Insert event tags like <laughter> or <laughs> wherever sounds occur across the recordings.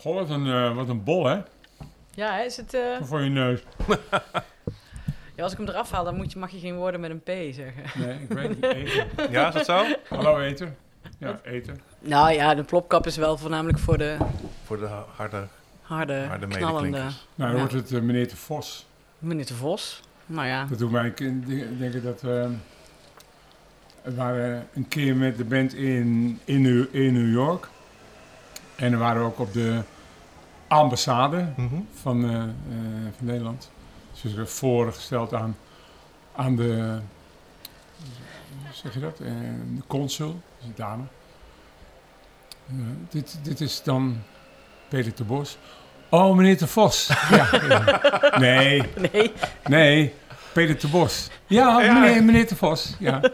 Goh, wat een, eh, wat een bol, hè? Ja, hè, is het... eh, Voor je neus. <laughs> ja, als ik hem eraf haal, dan moet je, mag je geen woorden met een P zeggen. Nee, ik weet niet. <laughs> Eten. Ja, is dat zo? Hallo, eten. Ja, eten. Nou ja, de plopkap is wel voornamelijk voor de Voor de harde, harde, harde knallende... Nou, dan Ja. wordt het eh, meneer de Vos. Meneer de Vos. Nou ja, Dat doet mij kin- de- denken dat we... we waren een keer met de band in, in, New, in New York. En dan waren we ook op de ambassade Mhm. van, eh, eh, van Nederland. Dus we voorgesteld aan, aan de... Zeg je dat? Eh, de consul, dus een dame. Dit, dit is dan Peter de Bos. Oh, meneer de Vos. ja, ja. <laughs> Nee, nee. Nee, Peter de Bos. Ja, Ja. meneer, meneer de Vos. Ja. <laughs>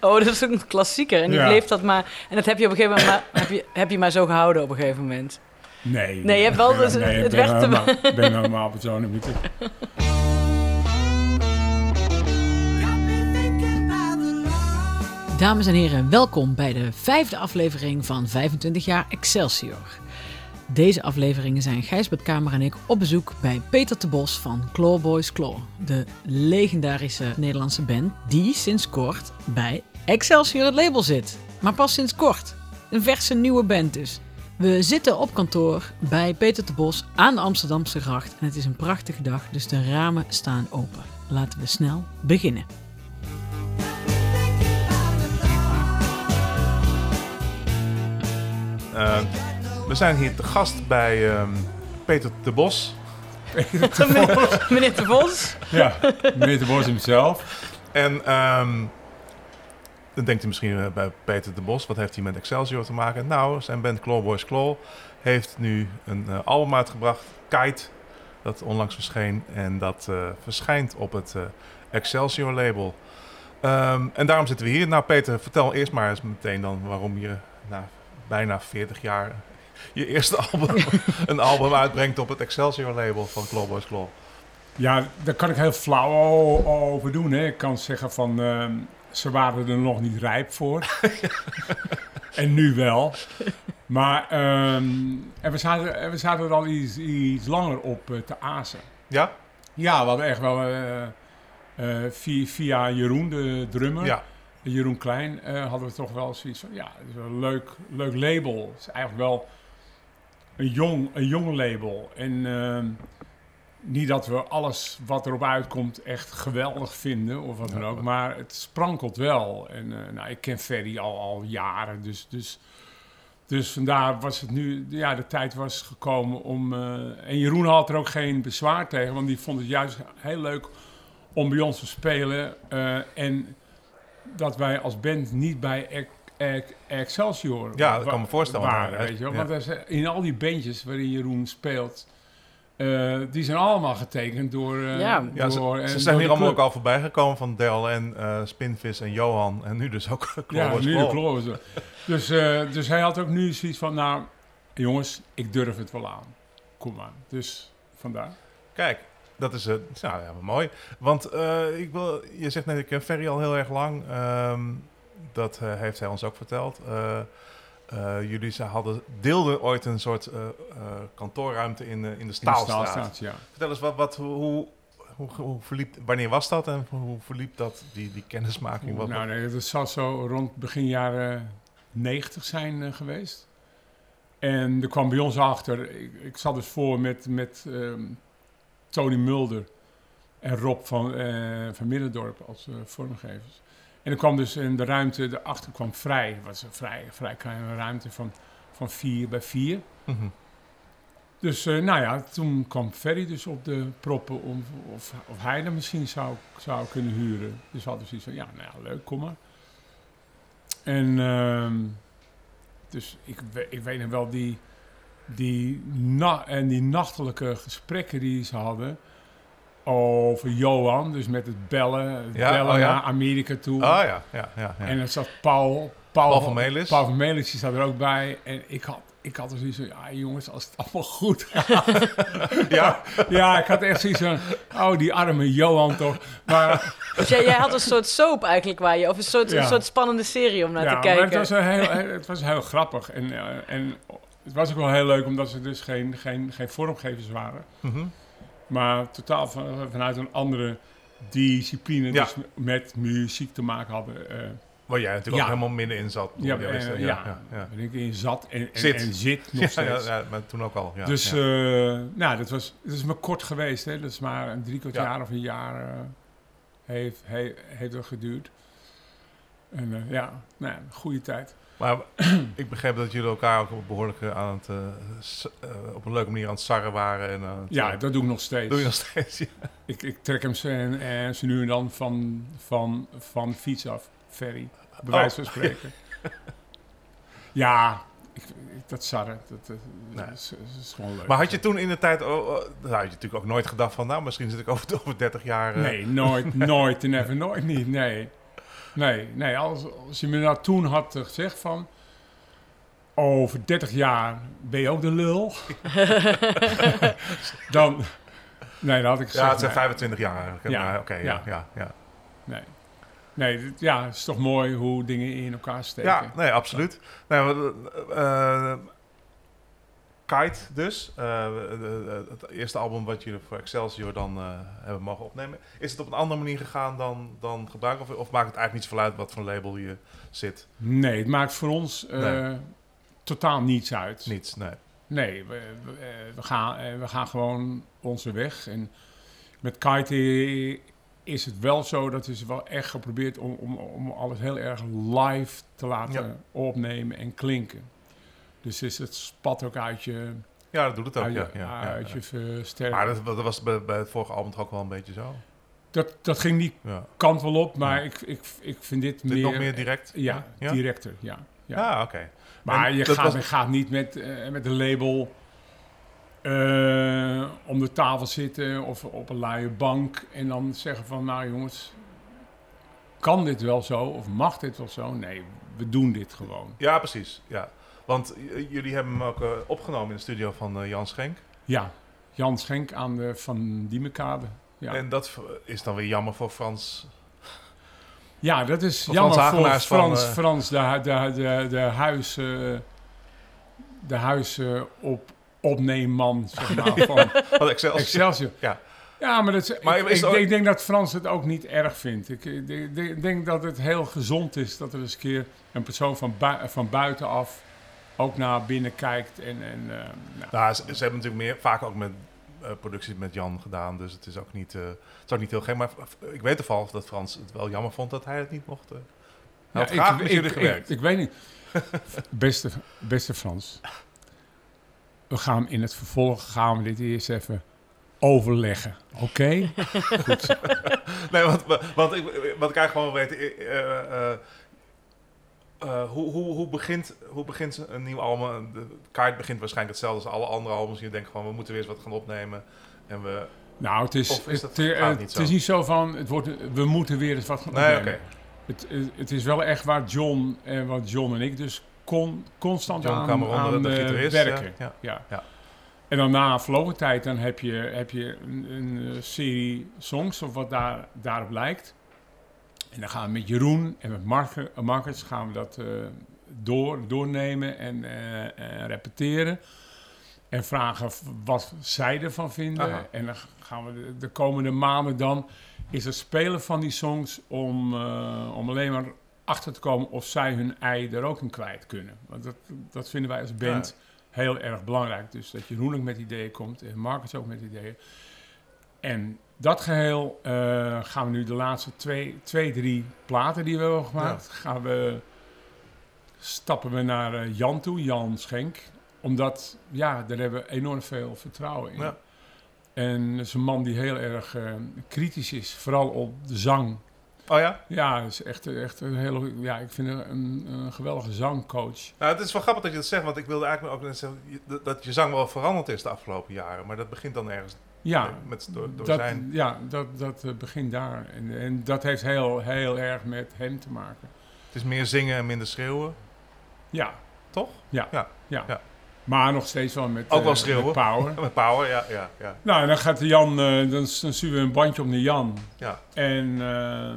Oh, dat is ook een klassieker. En die Ja. bleef dat maar... En dat heb je op een gegeven moment maar, heb je, heb je maar zo gehouden op een gegeven moment. Nee. Nee, je hebt wel- dus nee, het werd te- Ik ben persoonlijk niet. Dames en heren, welkom bij de vijfde aflevering van 25 jaar Excelsior. Deze afleveringen zijn Gijsbert Kamer en ik op bezoek bij Peter de Bos van Claw Boys Claw. De legendarische Nederlandse band die sinds kort bij Excelsior het label zit. Maar pas sinds kort. Een verse nieuwe band dus. We zitten op kantoor bij Peter de Bos aan de Amsterdamse gracht. En het is een prachtige dag, dus de ramen staan open. Laten we snel beginnen. Eh, we zijn hier te gast bij ehm, Peter de Bos. <laughs> Meneer de Bos. Ja, meneer de Bos hemzelf. En ehm, dan denkt u misschien eh, bij Peter de Bos, wat heeft hij met Excelsior te maken? Nou, zijn band Claw Boys Claw heeft nu een eh, album uitgebracht, Kite, dat onlangs verscheen. En dat eh, verschijnt op het eh, Excelsior label. Ehm, en daarom zitten we hier. Nou Peter, vertel eerst maar eens meteen dan waarom je na bijna 40 jaar je eerste album, <laughs> een album uitbrengt op het Excelsior label van Claw Boys Claw. Ja, daar kan ik heel flauw over doen. Hè. Ik kan zeggen van, ehm, ze waren er nog niet rijp voor. <laughs> en nu wel. Maar, ehm, en we zaten, en we zaten er al iets, iets langer op eh, te azen. Ja? Ja, we hadden echt wel eh, eh, via, via Jeroen, de drummer. Ja. Jeroen Klein hadden we toch wel zoiets van, ja, het is een leuk, leuk label. Het is eigenlijk wel een jong, een jong label. En uh, niet dat we alles wat erop uitkomt echt geweldig vinden of wat dan ook, maar het sprankelt wel. En uh, nou, ik ken Ferry al, al jaren, dus, dus, dus vandaar was het nu, ja, de tijd was gekomen om... Uh, en Jeroen had er ook geen bezwaar tegen, want die vond het juist heel leuk om bij ons te spelen. en dat wij als band niet bij Excelsior Ja, dat kan me voorstellen. Waren, weet je wel? Ja. Want in al die bandjes waarin Jeroen speelt, uh, die zijn allemaal getekend door... Uh, ja, door, ja, ze, ze zijn hier allemaal ook al voorbij gekomen van Del en uh, Spinvis en Johan. En nu dus ook <laughs> Ja, nu de Kloos. dus, uh, dus hij had ook nu zoiets van, nou jongens, ik durf het wel aan. Kom maar. Dus vandaar. Kijk, dat is het. Nou ja, mooi. Want uh, ik wil, je zegt net, ik ken Ferry al heel erg lang. Um, dat uh, heeft hij ons ook verteld. Uh, jullie ze hadden, deelden ooit een soort kantoorruimte in, in de Staalstraat. In de ja. Vertel eens, wat, wat, hoe, hoe, hoe verliep, wanneer was dat en hoe verliep dat, die, die kennismaking? Wat, nou, nee, dat zal zo rond begin jaren 90 zijn geweest. En er kwam bij ons achter, ik, ik zat dus voor met, met um, Tony Mulder en Rob van, van Middendorp als vormgevers. En er kwam dus in de ruimte, daarachter kwam vrij. Het was een vrij, vrij kleine ruimte van, van vier bij vier. Mm -hmm. Dus uh, nou ja, toen kwam Ferry dus op de proppen om, of, of hij er misschien zou, zou kunnen huren. Dus hadden zoiets van, ja, nou ja, leuk, kom maar. En uh, dus ik, ik weet nog wel die, die, na, en die nachtelijke gesprekken die ze hadden over Johan, dus met het bellen, het ja, bellen oh ja. naar Amerika toe. Oh ja, ja, ja. ja. En dan zat Paul, Paul, Paul van Melis. Paul van Melis, die zat er ook bij. En ik had, ik had er zoiets van, ja jongens, als het allemaal goed gaat. <laughs> ja? <laughs> ja, ik had echt zoiets van, oh die arme Johan toch. Maar, dus jij, jij had een soort soap eigenlijk waar je, of een soort, ja. een soort spannende serie om naar ja, te kijken. Maar het was, heel, het was heel grappig. En, uh, en het was ook wel heel leuk omdat ze dus geen, geen, geen vormgevers waren. Mhm. Maar totaal van, vanuit een andere discipline, Ja. dus met muziek te maken hadden. eh, Waar jij natuurlijk Ja. ook helemaal middenin zat. ja, Ja, eh, ja, ja, ja, ja. ik in zat en, en Zit. en zit <laughs> nog Ja, steeds. ja, maar toen ook al. Dus eh, nou, dat, was, dat is maar kort geweest. Hè? Dat is maar een drie kwart Ja. jaar of een jaar eh, heeft, he- heeft dat geduurd. En eh, ja, nou, ja, goede tijd. Maar <clears throat> ik begreep dat jullie elkaar ook behoorlijk eh, aan het, eh, eh, op een leuke manier aan het sarren waren. En Ja, eh, dat doe ik nog steeds. doe je nog steeds. <laughs> Ja. Ik, ik trek hem ze, en, en ze nu en dan van, van, van fiets af. Ferry, bij Oh. wijze van spreken. <laughs> ja, ik, ik- dat sarren, dat, Nee. is, gewoon leuk. Maar had je toen in de tijd, oh, oh, had je natuurlijk ook nooit gedacht van, nou, misschien zit ik over, <laughs> over 30 jaar. Nee, nooit, nooit en never, nooit niet, nee. Nee, nee, als, als je me nou toen had eh, gezegd van... Over 30 jaar ben je ook de lul. <laughs> dan... Nee, dan had ik gezegd... Ja, het zijn nee. 25 jaar eigenlijk. Ja, Maar Oké, ja, ja. ja, ja. Nee. Nee, dit- ja, het is toch mooi hoe dingen in elkaar steken. Ja, nee, absoluut. Nou, eh, eh, Kite dus, eh, de- de- het eerste album wat jullie voor Excelsior dan eh, hebben mogen opnemen. Is het op een andere manier gegaan dan, dan gebruik? Of, of maakt het eigenlijk niet zoveel uit wat voor label je zit? Nee, het maakt voor ons eh, Nee. totaal niets uit. Niets, nee. Nee, we, we, we gaan, we gaan gewoon onze weg. En met Kite is het wel zo dat is wel echt geprobeerd om, om, om alles heel erg live te laten Ja. opnemen en klinken. Dus is het spat ook uit je, Ja, dat doet het ook, uit je, ja. uit je. Maar dat, dat was bij, bij het vorige album toch ook wel een beetje zo? dat, dat ging die kant wel op, maar ik, ik, ik vind dit dit meer... nog meer direct? Ja, directer, ja. ja. Ja, oké. Maar En je gaat, was- gaat niet met, eh, met een label eh, om de tafel zitten of op een luie bank en dan zeggen van, nou jongens, kan dit wel zo of mag dit wel zo? Nee, we doen dit gewoon. Ja, precies. Ja. Want jullie hebben hem ook eh, opgenomen in de studio van eh, Jan Schenk. Ja, Jan Schenk aan de Van Diemenkade. Ja. En dat is dan weer jammer voor Frans. ja, dat is jammer Frans voor van, Frans, eh, Frans de, de, de, de huis, de huis op, opneemman, zeg maar, <laughs> van Van Excelsior. Excelsior. Ja. Ja, maar, dat is, Maar ik, is ik, het ook- ik denk dat Frans het ook niet erg vindt. Ik, ik, ik- ik denk dat het heel gezond is dat er eens een keer een persoon van, bui- van buitenaf ook naar binnen kijkt. En, en, eh, nou, Nou, ze, ze hebben natuurlijk meer, vaak ook met eh, producties met Jan gedaan. Dus het is ook niet, eh, het is ook niet heel gek. Maar ik weet toevallig dat Frans het wel jammer vond dat hij het niet mocht. Hij had ja, graag ik, met ik, jullie ik, gewerkt. ik weet niet. <laughs> Beste, beste Frans, we gaan in het vervolg gaan we dit eerst even overleggen. Oké? <laughs> Goed. Nee, want, want ik, wat ik eigenlijk gewoon eh, eh, eh, eh, hoe, hoe, hoe, begint, hoe begint een nieuw album? De kaart begint waarschijnlijk hetzelfde als alle andere albums. Je denkt gewoon, we moeten weer eens wat gaan opnemen. En we... Nou, het is, Of is dat- het, eh, niet het zo? is niet zo van, het wordt, we moeten weer eens wat gaan Nee, opnemen. oké. Het, eh, het is wel echt waar John en wat John en ik dus con, constant John aan, Cameron, aan de eh, werken. Ja, Ja. Ja. En dan na verlopen tijd dan heb je, heb je een, een eh, serie songs of wat daar, daarop lijkt. En dan gaan we met Jeroen en met Marke, eh, Marcus gaan we dat eh, door, doornemen en, eh, en repeteren. En vragen wat zij ervan vinden. Aha. En dan gaan we de, de komende maanden dan... is het spelen van die songs om, om alleen maar achter te komen... of zij hun ei er ook in kwijt kunnen. Want dat, dat vinden wij als band heel erg belangrijk. Dus dat Jeroen ook met ideeën komt en Marcus ook met ideeën. En dat geheel eh, gaan we nu de laatste twee, twee drie platen die we hebben gemaakt... gaan we, stappen we naar eh, Jan toe, Jan Schenk. Omdat, ja, daar hebben we enorm veel vertrouwen in. Ja. En dat is een man die heel erg eh, kritisch is, vooral op de zang. Oh ja? Ja, is echt, echt een hele, ja, ik vind een, een, een geweldige zangcoach. Nou, het is wel grappig dat je dat zegt, want ik wilde eigenlijk ook net zeggen dat je zang wel veranderd is de afgelopen jaren. Maar dat begint dan ergens Ja, met, door, door dat, zijn... ja dat, dat eh, begint daar. En, en dat heeft heel, heel erg met hem te maken. Het is meer zingen en minder schreeuwen, Ja, toch? ja, Ja, ja. ja. Maar nog steeds wel met, Ook wel eh, schreeuwen. met power. <laughs> Met power, ja, ja, ja. nou, en dan gaat de Jan, eh, dan, dan sturen we een bandje op naar Jan. ja. En, eh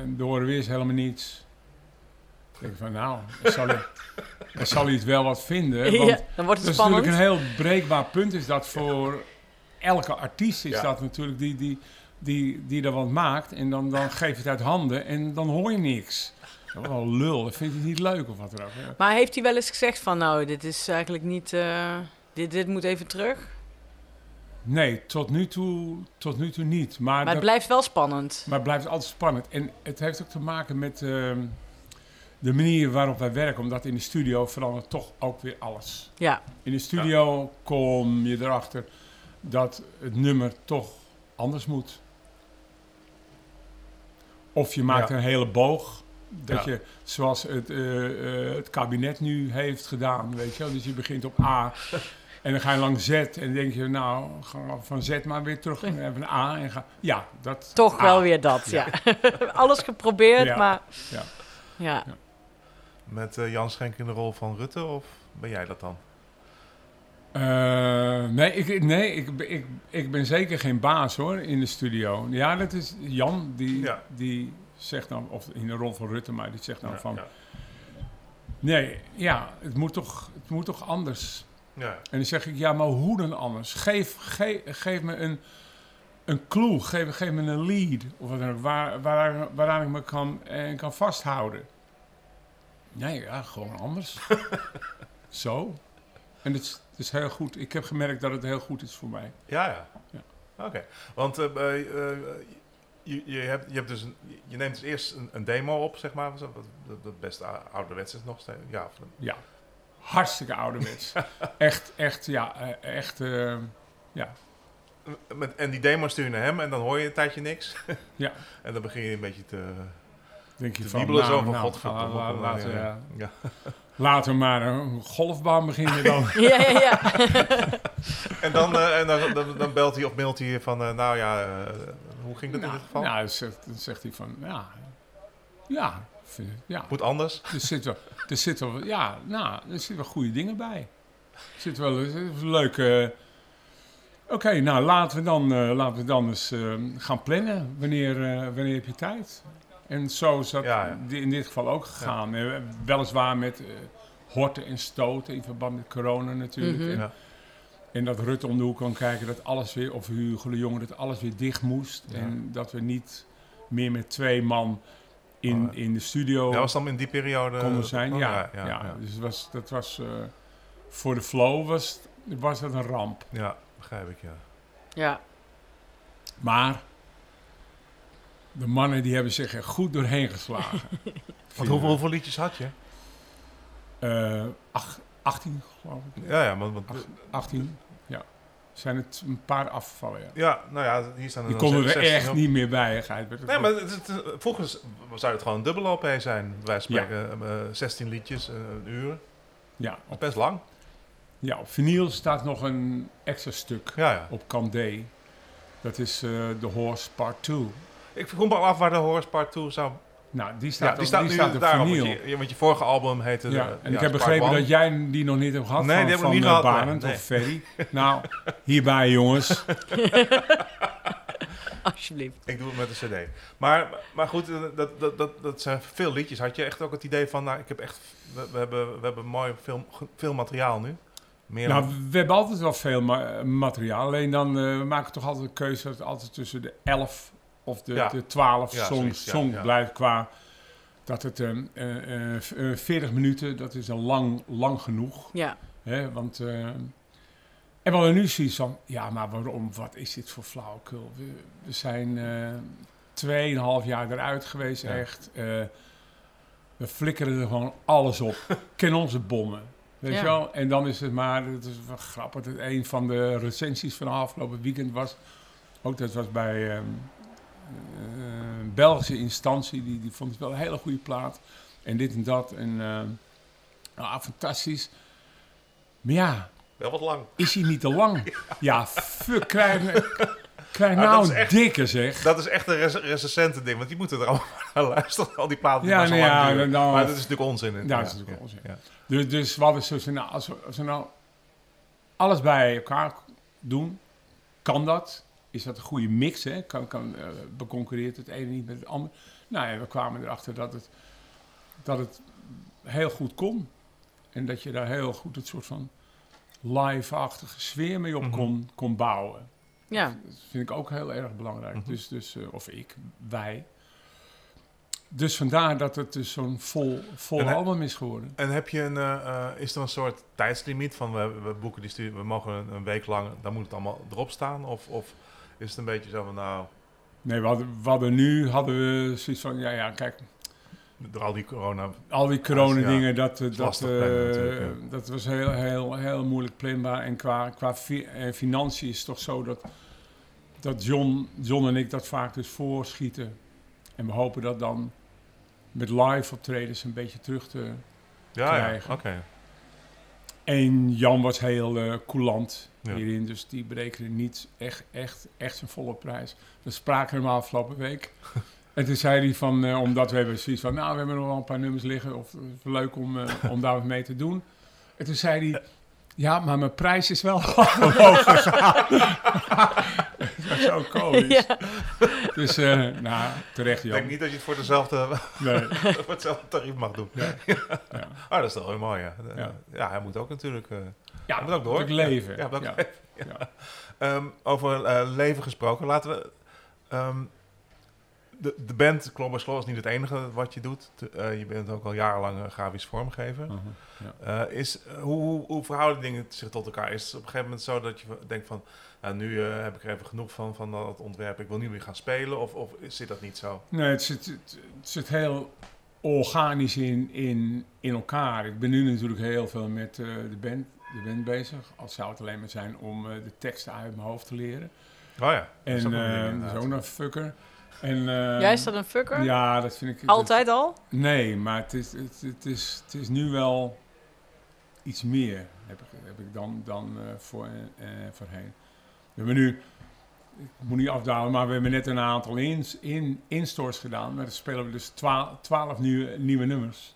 en dan horen we eerst helemaal niets. denk ik van, nou, dan zal, hij, <laughs> dan zal hij het wel wat vinden. Want Ja, dan wordt dat het is natuurlijk spannend. een heel breekbaar punt. Is dat voor elke artiest is Ja. dat natuurlijk die, die, die, die er wat maakt. En dan, dan geef je het uit handen en dan hoor je niks. Dat is wel lul. Dat vind je niet leuk of wat dan ook. Ja. Maar heeft hij wel eens gezegd van, nou, dit is eigenlijk niet... eh, dit, dit moet even terug? Nee, tot nu toe, tot nu toe niet. Maar, Maar het dat- blijft wel spannend. maar het blijft altijd spannend. En het heeft ook te maken met ehm, de manier waarop wij werken. Omdat in de studio verandert toch ook weer alles. Ja, In de studio kom je erachter dat het nummer toch anders moet. Of je maakt Ja. een hele boog. Dat Ja. je, zoals het, eh, eh, het kabinet nu heeft gedaan, weet je wel. Dus je begint op A <laughs> en dan ga je langs Z en dan denk je, nou, gaan we van Z maar weer terug even naar A. En ga, ja, dat... toch A. wel weer dat, ja. <laughs> Alles geprobeerd, Ja. maar... Ja. Ja. Met eh, Jan Schenk in de rol van Rutte, of ben jij dat dan? Eh, nee, ik, nee ik, ben- ik, ik ben zeker geen baas hoor in de studio. Ja, dat is Jan die, Ja. die zegt dan, of in de rol van Rutte, maar die zegt dan Ja, van... ja. Nee, ja, het moet, toch, het moet toch anders. Ja, En dan zeg ik, ja, maar hoe dan anders? Geef, geef, geef me een, een clue, geef, geef me een lead, of wat dan ook, waar, waar, waaraan ik me kan, eh, kan vasthouden. Nee, ja, gewoon anders. <laughs> Zo. En het is, het is heel goed. Ik heb gemerkt dat het heel goed is voor mij. ja. ja. Ja. Oké, want eh, eh, je, je, hebt, je, hebt dus een, je neemt dus eerst een, een demo op, zeg maar. Dat, dat best ou- ouderwets is nog steeds. Ja, Ja, hartstikke ouderwets. <laughs> echt, echt, ja, eh, echt, ja. met, en die demo stuur je naar hem en dan hoor je een tijdje niks. <laughs> Ja. En dan begin je een beetje te, Denk je te van, nou, zo van nou, godverdomme. la- la- laten, we- ja. Ja. <laughs> laten we maar een golfbaan beginnen dan. <laughs> Ja, ja, ja. <laughs> En, dan, eh, en dan, dan, dan belt hij of mailt hij van, eh, nou ja, eh, hoe ging dat in nou, dit geval? nou, dan zegt, dan zegt hij van, ja, ja, ik vind het- ja. Moet anders? <laughs> Er zitten wel, er zitten wel, ja, nou, er zitten wel goede dingen bij. Er zit wel een leuke... Oké, nou, laten we dan, eh, laten we dan eens eh, gaan plannen. Wanneer, eh, wanneer heb je tijd? En zo is dat Ja, ja. di- in dit geval ook gegaan. Eh, weliswaar met eh, horten en stoten in verband met corona natuurlijk. Mhm. En, Ja. en dat Rutte om de hoek kan kijken dat alles weer, of Hugo de Jonge, dat alles weer dicht moest. Ja. En dat we niet meer met twee man in, Oh, in de studio Ja, was dan in die periode... konden zijn. Oh, ja, ja, dus was, dat was eh, voor de flow was, was dat een ramp. Ja, begrijp ik, ja. Ja, Maar de mannen die hebben zich er goed doorheen geslagen. <laughs> Want hoeveel, hoeveel liedjes had je? Eh, ach- 18 geloof ik. Ja, ja, want, want, Ach- 18, ja. Zijn het een paar afgevallen, ja. ja, nou ja, hier staan er Die konden er 16 echt op. niet meer bij, Gijsbert. Nee, maar het, het- het- vroeger s- zou het gewoon een dubbele LP zijn. Wij spreken eh, 16 liedjes, eh, een uur. Ja, op, Best lang. ja, op vinyl staat nog een extra stuk Ja, ja. op kant D. Dat is eh The Horse Part 2. Ik vroeg me al af waar de Horse Part 2 zou... Nou, die staat, Ja, die staat die nu staat op daarom. vinyl. Want je, je- want je vorige album heette... Ja, en ja, ik heb begrepen One. dat jij die nog niet hebt gehad Nee, van, die hebben van we niet eh, gehad, Barend nee. of Ferry. <laughs> nou, hierbij jongens. <laughs> alsjeblieft. Ik doe het met een cd. Maar, maar goed, eh, dat, dat, dat, dat zijn veel liedjes. Had je echt ook het idee van... Nou, ik heb echt... We, we hebben, we hebben mooi veel, veel materiaal nu. Meer Nou, dan- we hebben altijd wel veel ma- materiaal. Alleen dan eh, we maken we toch altijd een keuze altijd tussen de 11 of de, Ja. de 12 Ja, zoiets, song ja. blijft qua... Dat het ehm, eh, eh, eh, 40 minuten, dat is al lang, lang genoeg. Ja, Hè? Want, eh, en we hadden nu zoiets van, ja, maar waarom? Wat is dit voor flauwekul? We, we zijn eh tweeënhalf jaar eruit geweest, Ja. echt. Eh, we flikkeren er gewoon alles op. <laughs> Ken onze bommen. Weet Ja. je wel? En dan is het maar, het is wel grappig, dat een van de recensies van afgelopen weekend was, ook dat was bij ehm, eh, een Belgische instantie, die, die vond het wel een hele goede plaat. En dit en dat. En ehm, ah, fantastisch. Maar ja, Wel wat lang. is hij niet te lang? <laughs> Ja, fuck, krijg, krijg Nou, nou is echt- dikke zeg. Dat is echt een res recensente ding. Want die moeten er allemaal <laughs> naar luisteren. Al die platen die Ja, maar zo nee, lang ja, dan- Maar dat is natuurlijk onzin. Ja, dat is natuurlijk onzin. Ja. Dus, dus we hadden zo nou, als we, als we nou alles bij elkaar doen, kan dat? Is dat een goede mix? Hè? Kan, kan, eh, beconcurreert het ene niet met het andere? Nou ja, we kwamen erachter dat het, dat het heel goed kon. En dat je daar heel goed het soort van live-achtige sfeer mee op Mhm. kon, kon bouwen. Ja, Dat vind ik ook heel erg belangrijk. Mhm. Dus, dus eh, of ik, wij. Dus vandaar dat het dus zo'n vol, vol En album is geworden. En heb je een, eh, is er een soort tijdslimiet van we, we boeken die studie, we mogen een, een week lang, dan moet het allemaal erop staan? Of, of is het een beetje zo van nou, Nee, we hadden, we hadden nu hadden we zoiets van, ja, ja, kijk, door al die corona. al die corona-dingen, Ja, dat, eh, dat, lastig eh, ja. dat was heel, heel, heel moeilijk planbaar. En qua, qua fi- eh, financiën is het toch zo dat, dat John, John en ik dat vaak dus voorschieten. En we hopen dat dan met live optredens een beetje terug te... Ja, ja, Krijgen. oké. En Jan was heel eh coulant Ja. hierin, dus die berekende niet echt, echt, echt zijn volle prijs. We spraken hem afgelopen week. <laughs> en toen zei hij van, eh, omdat we hebben zoiets van, nou, we hebben nog wel een paar nummers liggen, of het is leuk om, eh, om daar wat mee te doen. En toen zei hij, ja, maar mijn prijs is wel <laughs> omhoog <laughs> gegaan. Zo komisch. <laughs> ja. Dus, eh, nou, terecht Ik Jan. denk niet dat je het voor, dezelfde, Nee. <laughs> voor hetzelfde tarief mag doen. Ja. <laughs> Ja. Oh, dat is toch heel mooi, ja. Ja. Ja, hij moet ook natuurlijk... eh, Ja, hij moet ook door. moet leven. Ja, ook Ja. leven. Ja. Ehm, over eh, leven gesproken, laten we... ehm, de, de band Klombo Slow is niet het enige wat je doet. Te- eh, je bent ook al jarenlang een grafisch vormgever. Mhm, ja. Eh, is, hoe, hoe, hoe verhouden dingen zich tot elkaar? Is het op een gegeven moment zo dat je denkt van... Nou, nu eh, heb ik er even genoeg van, van dat ontwerp. Ik wil niet meer gaan spelen. Of, of zit dat niet zo? Nee, het zit, het, het zit heel organisch in, in, in elkaar. Ik ben nu natuurlijk heel veel met eh, de, band, de band bezig. Al zou het alleen maar zijn om eh, de teksten uit mijn hoofd te leren. Oh ja, En eh, dat een fucker. En, eh, Jij is dat een fucker? Ja, dat vind ik... Altijd al? nee, maar het is, het, het, is, het is nu wel iets meer, heb ik, heb ik dan, dan eh, voor, eh, voorheen. We hebben nu, ik moet niet afdalen, maar we hebben net een aantal in, instores gedaan. Dan spelen we dus twa- twaalf nieuwe, nieuwe nummers.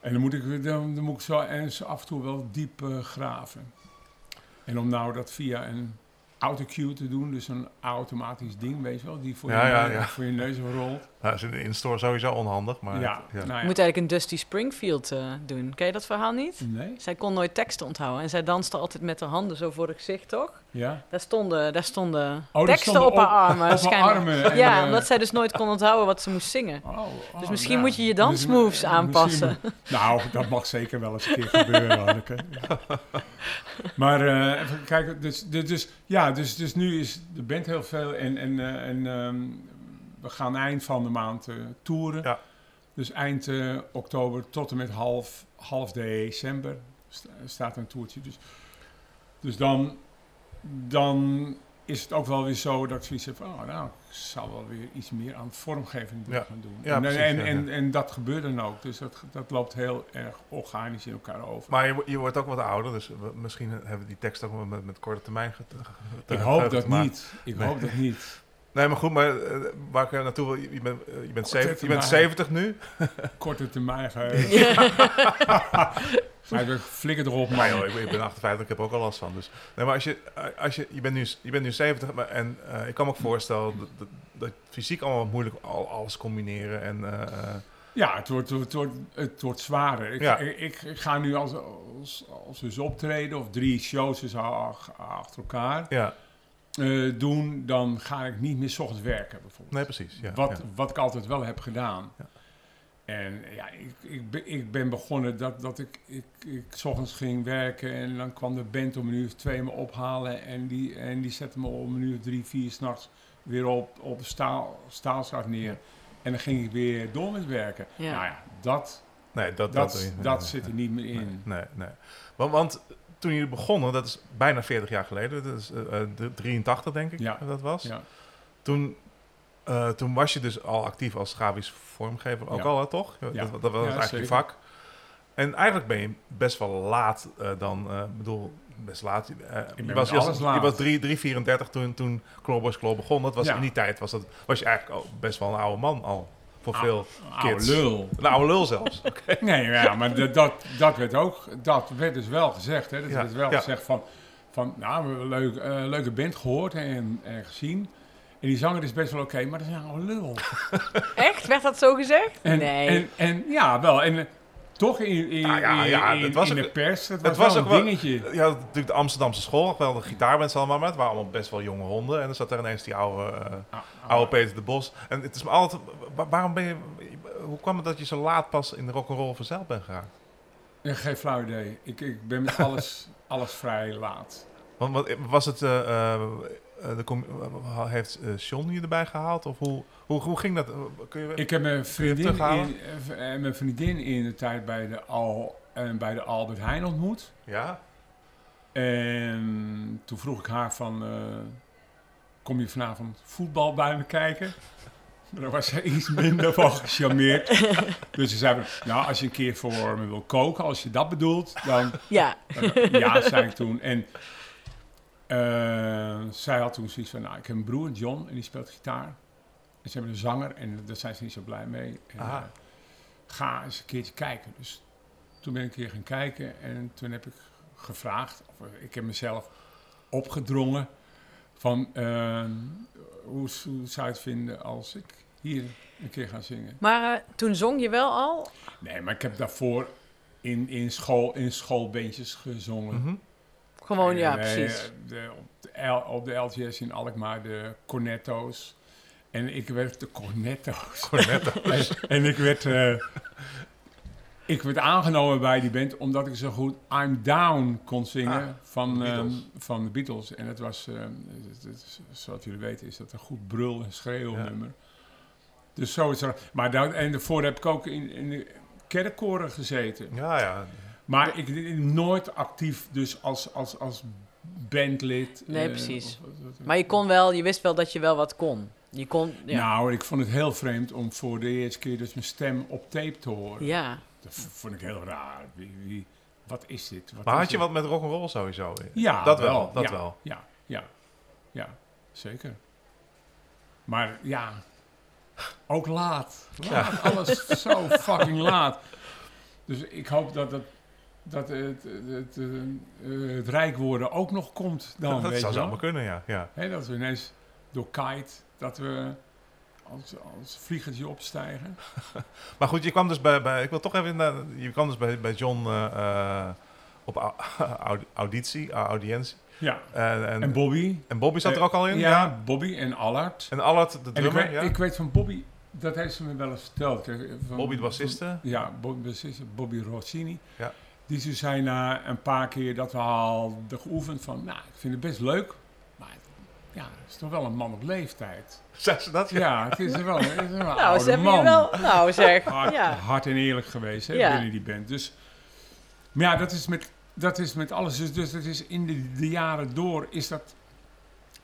En dan moet ik, dan, dan moet ik zo af en toe wel diep eh, graven. En om nou dat via een autocue te doen, dus een automatisch ding, weet je wel, die voor, Ja, je, ja, neus- ja. voor je neus rolt. Nou, is in de in-store sowieso onhandig, maar... ja, ja. nou ja. Je moet eigenlijk een Dusty Springfield eh, doen. Ken je dat verhaal niet? Nee? Zij kon nooit teksten onthouden en zij danste altijd met haar handen zo voor het gezicht, toch? Ja? Daar stonden, daar stonden Oh, teksten stonden op haar armen. op haar waarschijnlijk. armen en, ja, eh, omdat zij dus nooit kon onthouden wat ze moest zingen. Oh, oh, Dus misschien ja. moet je je dansmoves eh, aanpassen. nou, dat mag zeker wel eens een keer gebeuren, <laughs> Hanneke. Ja. Maar eh, even kijken, dus, dus, dus, ja, dus, dus nu is de band heel veel en, en, eh, en ehm, we gaan eind van de maand eh, toeren. Ja. Dus eind eh, oktober tot en met half, half december sta- staat een toertje. Dus, dus dan, dan is het ook wel weer zo dat ik zoiets heb van, oh, nou, ik zou wel weer iets meer aan vormgeving Ja. gaan doen. Ja, en, precies, en, ja, en, ja. en dat gebeurt dan ook. Dus dat, dat loopt heel erg organisch in elkaar over. Maar je, je wordt ook wat ouder, dus we- misschien hebben we die tekst ook met, met korte termijn get- ik hoop dat maken. niet. Ik Nee. hoop dat niet. <laughs> Nee, maar goed, maar eh, waar ik eh, naartoe wil, je, bent, eh, je bent, Korte 70, je bent termijn. 70 nu. <laughs> Korte termijn <laughs> geheugen. Maar flikker erop, man. joh, ik, ben- ik ben 58, ik heb ook al last van. Dus. Nee, maar als je, als je, je, bent nu, je bent nu 70 maar, en eh, ik kan me ook voorstellen dat, dat, dat fysiek allemaal moeilijk al, alles combineren. En, eh, eh, Ja, het wordt, het wordt, het wordt zwaarder. Ik, Ja. ik, ik, ik ga nu als, als, als we eens optreden of drie shows dus achter elkaar ja, doen, dan ga ik niet meer 's ochtends werken bijvoorbeeld. nee precies. Ja, wat, wat ik altijd wel heb gedaan. Ja. En ja, ik, ik, ben, ik ben begonnen dat, dat ik, ik, ik 's ochtends ging werken en dan kwam de band om een uur of twee me ophalen en die, en die zette me om een uur of drie, vier s'nachts weer op, op de staal, staalzak neer. En dan ging ik weer door met werken. Ja. Nou ja, dat, Nee, dat, dat, dat, nee, zit er nee, niet meer in. Nee, nee. nee. Want, want toen jullie begonnen, dat is bijna 40 jaar geleden, dat is eh, eh, de- 83 denk ik Ja. dat was. Ja. Toen, eh, toen was je dus al actief als grafisch vormgever, ook Ja. al hè, toch? Ja. Dat, dat was Ja, eigenlijk je vak. En eigenlijk ben je best wel laat eh, dan, eh, ik bedoel, best laat. je ben was, je alles was, je laat. was 3, 334 toen, toen Clawboys Claw begon. Dat was Ja. in die tijd was, dat, was je eigenlijk al best wel een oude man al. Voor veel Oude kids. lul. Een oude lul zelfs. <laughs> Oké. Nee, ja, maar dat, dat, dat werd ook, dat werd dus wel gezegd. Hè? Dat Ja, werd wel ja. gezegd van, van nou, we hebben een leuk, eh, leuke band gehoord en, en gezien. En die zanger is best wel oké, maar dat is nou een lul. <laughs> Echt? Werd dat zo gezegd? En, nee. En, en ja, wel. En eh, toch in, in, Nou ja, in, ja, in, het was in ook- de pers, het was, Het was wel ook een wel- dingetje. Ja, natuurlijk de Amsterdamse school, wel de gitaarband allemaal, maar het waren allemaal best wel jonge honden. En dan zat er ineens die oude, eh, Ah, ah. oude Peter de Bos. En het is me altijd, wa- waarom ben je, hoe kwam het dat je zo laat pas in de rock'n'roll verzeild bent geraakt? Ja, geen flauw idee. Ik, ik ben met <laughs> alles, alles vrij laat. Want wat, was het, eh, eh, eh, eh, heeft eh John je erbij gehaald? Of hoe, hoe, hoe ging dat? Eh, Kun je, Ik heb mijn vriendin, in, eh, mijn vriendin in de tijd bij de, Al, eh, bij de Albert Heijn ontmoet. ja? En toen vroeg ik haar van, eh, kom je vanavond voetbal bij me kijken? <laughs> Daar was ze iets minder van gecharmeerd. <laughs> Dus ze zei, van, nou, als je een keer voor me wil koken, als je dat bedoelt, dan ja. eh, ja, zei ik toen. En eh, zij had toen zoiets van, nou, ik heb een broer, John, en die speelt gitaar. En ze hebben een zanger en daar zijn ze niet zo blij mee. En, eh, ga eens een keertje kijken. Dus toen ben ik een keer gaan kijken en toen heb ik gevraagd, of eh, ik heb mezelf opgedrongen van eh, hoe, hoe zou je het vinden als ik hier een keer ga zingen. Maar eh, toen zong je wel al? Nee, maar ik heb daarvoor in, in, school, in schoolbandjes gezongen. Mhm. Gewoon, ja, eh, precies. de, op, de L, op de LTS in Alkmaar, de cornetto's. En ik werd de cornetto's. <laughs> Cornetto's. en, en ik werd... eh, ik werd aangenomen bij die band omdat ik zo goed I'm Down kon zingen Ah, van, de ehm, Beatles. van de Beatles. En het was, ehm, het- het is- zoals jullie weten, is dat een goed brul- en schreeuwnummer. Dus zo is er. Maar daar, en daarvoor heb ik ook in, in de kerkkoren gezeten. Ja, ja. Maar ik nooit actief dus als, als, als bandlid. Nee, eh, precies. of- of- of- Maar je kon wel, je wist wel dat je wel wat kon. Je kon, ja. Nou, ik vond het heel vreemd om voor de eerste keer dus mijn stem op tape te horen. ja. Dat vond ik heel raar. Wie, wie, wat is dit? Wat Maar is had je dit? wat met rock'n'roll sowieso? Ja, dat wel. Dat ja, wel. Ja, ja, ja, zeker. Maar ja, ook laat. laat Alles zo <laughs> fucking laat. Dus ik hoop dat het, dat het, het, het, eh, het rijk worden ook nog komt dan, dat weet zou zomaar kunnen, ja. ja. Dat we ineens door kite, dat we als, als vliegertje opstijgen. <laughs> Maar goed, je kwam dus bij, bij ik wil toch even, naar- je kwam dus bij, bij John eh, eh, op au- <laughs> audi- auditie, audiëntie. Ja, En, en, en Bobby. en Bobby zat er ook al in? Ja, Bobby en Allard. En Allard, de ik drummer, weet, ja? ik weet van Bobby, dat heeft ze me wel eens verteld. Van- Bobby de bassiste? Ja, Bobby, de bassiste, Bobby Rossini. Ja. Die ze zei na een paar keer dat we al de geoefend van, nou, ik vind het best leuk, maar ja, het is toch wel een man op leeftijd. Zei ze dat? Ja. Ja, het is er wel, het is wel een <laughs> Nou, oude ze hebben man. wel... Nou zeg, <laughs> hard, ja. hard en eerlijk geweest hè, Ja. binnen die band. Dus, maar ja, dat is met, dat is met alles. Dus, dus het is in de, de jaren door is dat,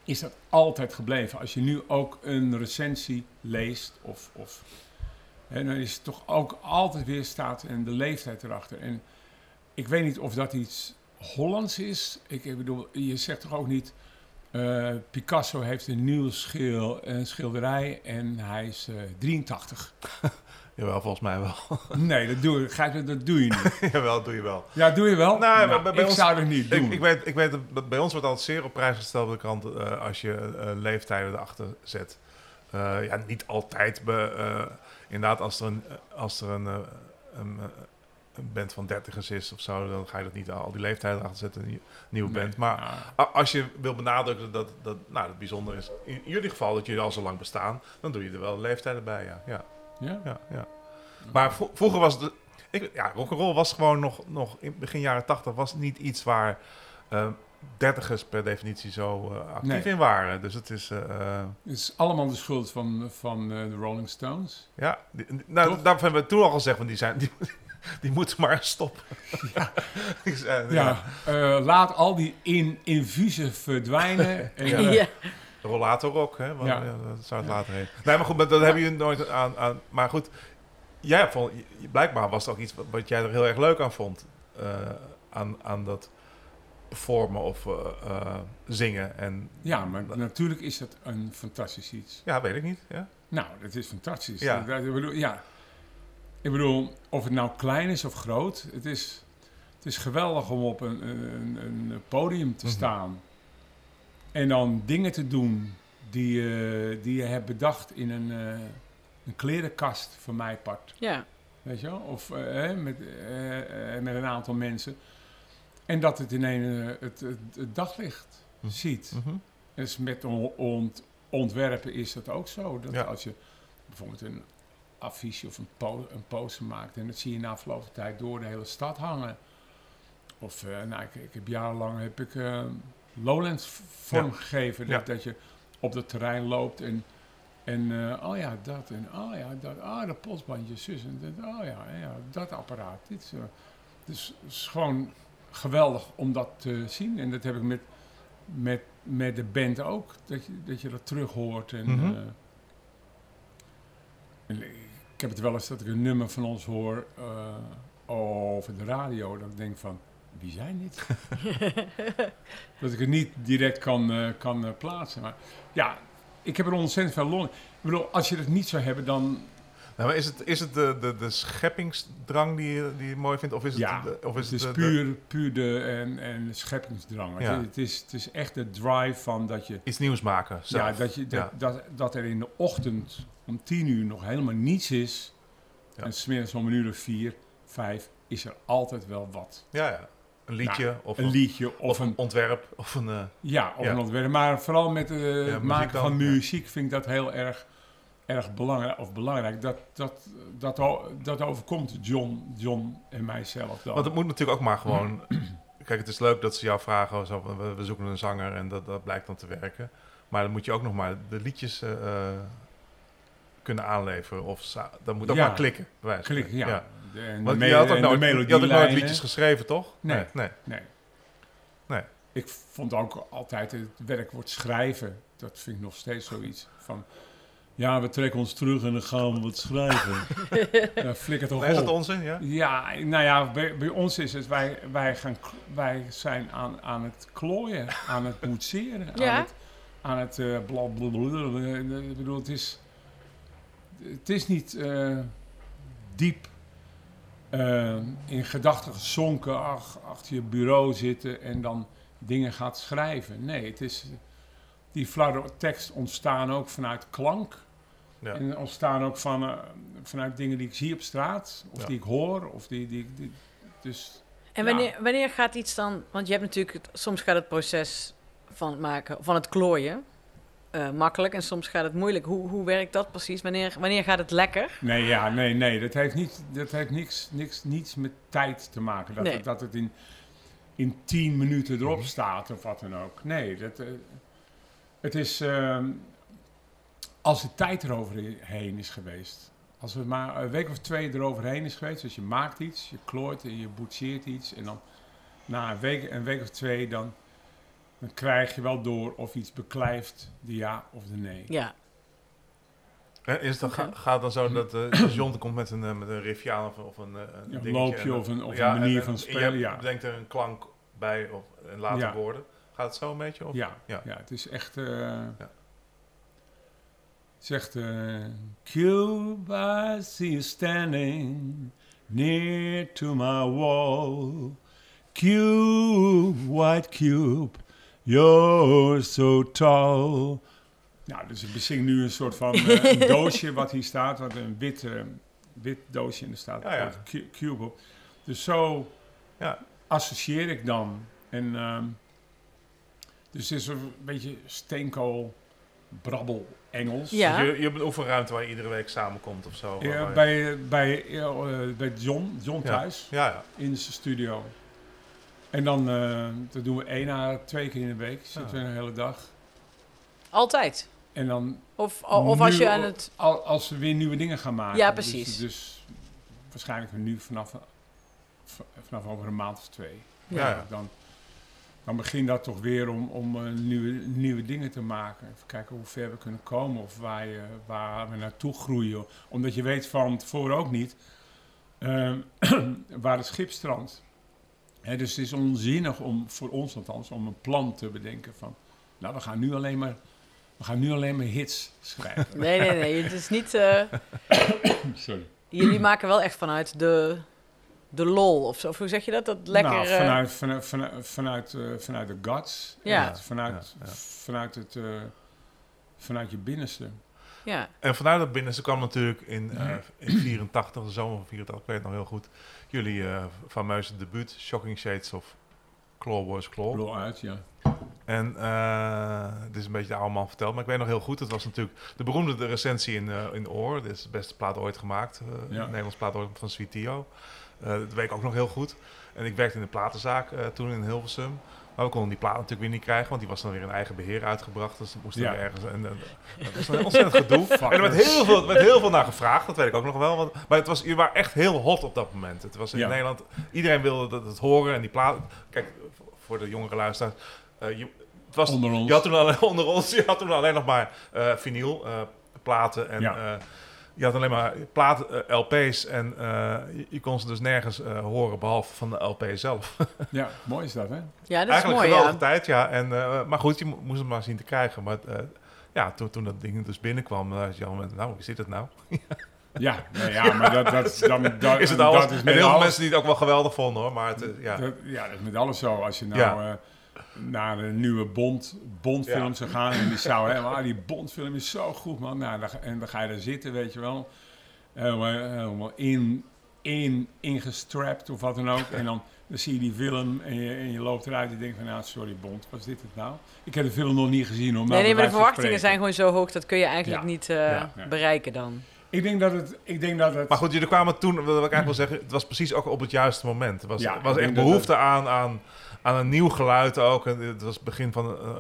is dat altijd gebleven. Als je nu ook een recensie leest, of, of, hè, dan is het toch ook altijd weer staat en de leeftijd erachter. En ik weet niet of dat iets Hollands is. Ik, ik bedoel, je zegt toch ook niet... eh, Picasso heeft een schil, een schilderij en hij is eh, 83. <laughs> Jawel, volgens mij wel. <laughs> Nee, dat doe, je- dat doe je niet. <laughs> Jawel, doe je wel. Ja, doe je wel? Nou, Nou, bij- bij ik ons- zou het niet doen. Ik, ik, weet, ik weet bij ons wordt altijd zeer op prijs gesteld bij de krant eh, als je leeftijden erachter zet. Ja, niet altijd. Be, inderdaad, als er een, als er een, een band van dertigers is of zo, dan ga je dat niet al die leeftijden erachter zetten, een nieuw- nieuwe Nee, band. Maar als je wil benadrukken dat, dat nou, het bijzonder is, in jullie geval dat jullie al zo lang bestaan, dan doe je er wel leeftijden bij, ja. ja, ja? ja, ja. Maar vro- vroeger was het... Ik, ja, rock'n'roll was gewoon nog, nog in begin jaren tachtig was niet iets waar eh, dertigers per definitie zo eh, actief Nee. in waren. Dus het is... eh, Het is allemaal de schuld van, van de Rolling Stones. ja, die- nou, daarvoor hebben we toen al gezegd, want die, zijn, die, <laughs> die moeten maar stoppen. <laughs> Zei, Ja, eh, laat al die in, infusen verdwijnen. <laughs> En, Ja. eh, Ja. Rollator rock, hè? Ja. ja, dat zou het later heen. Nee, maar goed, maar dat hebben jullie nooit aan, aan... Maar goed, jij vond, blijkbaar was het ook iets wat, wat jij er heel erg leuk aan vond. eh, aan, aan dat performen of zingen. En, ja, maar natuurlijk is dat een fantastisch iets. Ja, weet ik niet. Ja. Nou, dat is fantastisch. Ja. Dat- ik, bedoel, ja. Ik bedoel, of het nou klein is of groot, het is, het is geweldig om op een, een, een podium te Mhm. staan. En dan dingen te doen die, eh, die je hebt bedacht in een, eh, een klerenkast van mij part. Ja. Weet je wel? Of eh, hè, met, met een aantal mensen. En dat het in een, eh, het, het, het daglicht Hm. ziet. Mhm. Dus met on- ont- ontwerpen is dat ook zo. Dat Ja. als je bijvoorbeeld een affiche of een, po een poster maakt... en dat zie je na verloop van tijd door de hele stad hangen. Of, eh, nou, ik, ik heb jarenlang heb ik, eh, Lowlands vormgegeven. Ja. Dat, dat je op het terrein loopt en... En eh, oh ja, dat. En oh ja, dat. Ah, dat polsbandje, zus. En dat, oh ja, ja, dat apparaat. Dit is, dus het is gewoon geweldig om dat te zien. En dat heb ik met, met, met de band ook. Dat je dat, je dat terug hoort. En, Mhm. en ik heb het wel eens dat ik een nummer van ons hoor eh, over de radio. Dat ik denk van, wie zijn dit? <laughs> dat ik het niet direct kan, eh, kan eh, plaatsen. Maar ja, ik heb er ontzettend veel lol in. Ik bedoel, als je het niet zou hebben, dan... Nou, maar is het, is het de, de, de scheppingsdrang die je, die je mooi vindt? Of is het, ja, de, of is het is de- de- puur, puur de en, en scheppingsdrang. Ja. Het, is, het is echt de drive van dat je... iets nieuws maken zelf? Ja, dat, je, dat, Ja. Dat, dat er in de ochtend om tien uur nog helemaal niets is. Ja. En smiddags om een uur of vier, vijf, is er altijd wel wat. ja, ja. Een liedje Nou, of, Een liedje of, of een ontwerp of een... eh, Ja, of Ja. een ontwerp. Maar vooral met eh, het muziek maken dan, van ja. muziek vind ik dat heel erg, erg belangrijk. Of belangrijk. Dat, dat, dat, dat overkomt John, John en mijzelf dan. Want het moet natuurlijk ook maar gewoon... Kijk, het is leuk dat ze jou vragen, zo, van, we, we zoeken een zanger en dat, dat blijkt dan te werken. Maar dan moet je ook nog maar de liedjes eh, kunnen aanleveren. Of dan moet ook Ja. maar klikken. bij wijze van Klik, ja. en Want de je had ook nooit, je had ook nooit melodielijnen. liedjes geschreven, toch? Nee. nee. Nee. Nee. Ik vond ook altijd het werkwoord schrijven. Dat vind ik nog steeds zoiets van... Ja, we trekken ons terug en dan gaan we wat schrijven. <laughs> ja, flikker toch Nee, is dat op. onzin? Ja? Ja, nou ja, bij, bij ons is het... Wij, wij, gaan, wij zijn aan, aan het klooien, aan het boetseren. Ja. Aan het, aan het eh, bla, bla, bla, bla. Ik bedoel, het is... Het is niet eh, diep eh, in gedachten gezonken ach, achter je bureau zitten en dan dingen gaat schrijven. Nee, het is, die flarde tekst ontstaan ook vanuit klank. Ja. En ontstaan ook van, eh, vanuit dingen die ik zie op straat, of Ja. die ik hoor, of die, die, die dus En Ja. wanneer, wanneer gaat iets dan... Want je hebt natuurlijk... Het, soms gaat het proces van het maken... Van het klooien... eh, makkelijk en soms gaat het moeilijk. Hoe, hoe werkt dat precies? Wanneer, wanneer gaat het lekker? Nee, ja, nee, nee. Dat heeft, niet, dat heeft niks, niks, niets met tijd te maken. Dat, Nee. het, dat het in, in tien minuten erop Mhm. staat of wat dan ook. Nee, dat, eh, het is... ehm, als de tijd eroverheen is geweest... Als er maar een week of twee eroverheen is geweest... Dus je maakt iets, je klooit en je boetseert iets... En dan na een week, een week of twee... Dan, dan krijg je wel door of iets beklijft, de ja of de nee. Ja. Hè, Is ga- gaat dan zo dat eh John komt met een, eh, met een riffje aan of, of een, eh, een Ja, een loopje en of een- of een manier en- van en spelen, Je ja. bedenkt er een klank bij of en later Ja. woorden. Gaat het zo een beetje? Of? Ja, ja. Ja. het is echt. eh Zegt eh Cube, I see you standing near to my wall. Cube, white cube, you're so tall. Nou, dus ik bezing nu een soort van eh, een <laughs> doosje wat hier staat, wat een wit, eh, wit doosje en er staat Ja, ja. Cu- Cube op. Dus zo Ja. associeer ik dan. En ehm, dus het is een beetje steenkool, brabbel, Engels. Ja. Dus je, je hebt een oefenruimte waar je iedere week samenkomt of zo. Ja, bij, bij, eh, bij John, John Ja. thuis, ja, ja. in zijn studio. En dan eh, dat doen we één à twee keer in de week. Zitten Ja. we een hele dag. Altijd? En dan Of, of als nu- je aan het... al- als we weer nieuwe dingen gaan maken. Ja, Dus- precies. Dus, waarschijnlijk nu vanaf, vanaf over een maand of twee. Ja, ja. Dan, dan begint dat toch weer om, om eh, nieuwe, nieuwe dingen te maken. Even kijken hoe ver we kunnen komen of waar, je, waar we naartoe groeien. Omdat je weet van tevoren ook niet eh, <clears throat> waar het schip strandt. Dus het is onzinnig om, voor ons althans, om een plan te bedenken van... Nou, we gaan nu alleen maar, we gaan nu alleen maar hits schrijven. <laughs> Nee, nee, nee. Het is niet... eh, <coughs> Sorry. jullie maken wel echt vanuit de, de lol of zo. Of hoe zeg je dat? Dat lekker... Nou, eh, vanuit, vanuit, vanuit, vanuit, eh, vanuit de guts. Ja. Vanuit, Ja, ja. vanuit het, eh, vanuit je binnenste. Ja, En vanuit dat binnenste kwam natuurlijk in, eh, Ja. in 84, de zomer van 84, ik weet het nog heel goed, jullie eh fameuze debuut, Shocking Shades of Clawboys Claw. Blow uit, ja. En eh dit is een beetje de oude man verteld, maar ik weet nog heel goed, het was natuurlijk de beroemde de recensie in, eh in Oor. Dit is de beste plaat ooit gemaakt, eh Ja. een Nederlands plaat ooit van Sweet Tio. Eh, dat weet ik ook nog heel goed. En ik werkte in de platenzaak eh, toen in Hilversum. Maar we konden die plaat natuurlijk weer niet krijgen, want die was dan weer in eigen beheer uitgebracht. Dus dat moest Ja. ergens. En, eh, dat was een ontzettend gedoe. <laughs> En er werd heel, veel, er werd heel veel naar gevraagd, dat weet ik ook nog wel. Want, maar het was, je waren echt heel hot op dat moment. Het was in Ja. Nederland, iedereen wilde dat het horen en die plaat. Kijk, voor de jongere luisteraars. eh, je, het was, Onder ons. Je had toen alleen, <laughs> onder ons, je had toen alleen nog maar eh vinyl, platen en... Ja. Je had alleen maar platen, eh, LP's en eh, je, je kon ze dus nergens eh, horen behalve van de LP zelf. <laughs> Ja, mooi is dat, hè? ja dat is Eigenlijk mooi, geweldige ja. tijd, ja. En, eh, maar goed, je mo- moest het maar zien te krijgen. Maar eh, ja, toen, toen dat ding dus binnenkwam, uh, je al met, nou, hoe zit het nou? <laughs> Ja, nee, ja maar dat, dat, dan, <laughs> dat, is het alles? dat is en met heel veel alles, mensen die het ook wel geweldig vonden, hoor. Maar het, ja. dat, ja, dat is met alles zo. Als je nou Ja. Naar de nieuwe Bond, Bondfilm Ja. zou gaan en die zou helemaal, ah, die Bondfilm is zo goed, man. Nou, en dan ga je daar zitten, weet je wel. Helemaal, helemaal in, in, ingestrapt of wat dan ook. En dan, dan zie je die film en je, en je loopt eruit en je denkt van, nou, sorry Bond, wat is dit het nou? Ik heb de film nog niet gezien, hoor. Nee, nee, maar de verwachtingen zijn gewoon zo hoog, dat kun je eigenlijk Ja. niet eh, Ja. Ja. bereiken dan. Ik denk dat het, ik denk dat het... Maar goed, jullie kwamen toen, wat ik eigenlijk wil zeggen, het was precies ook op het juiste moment. Er was, Ja, was echt behoefte aan, aan, aan een nieuw geluid ook. En het was het begin van eh,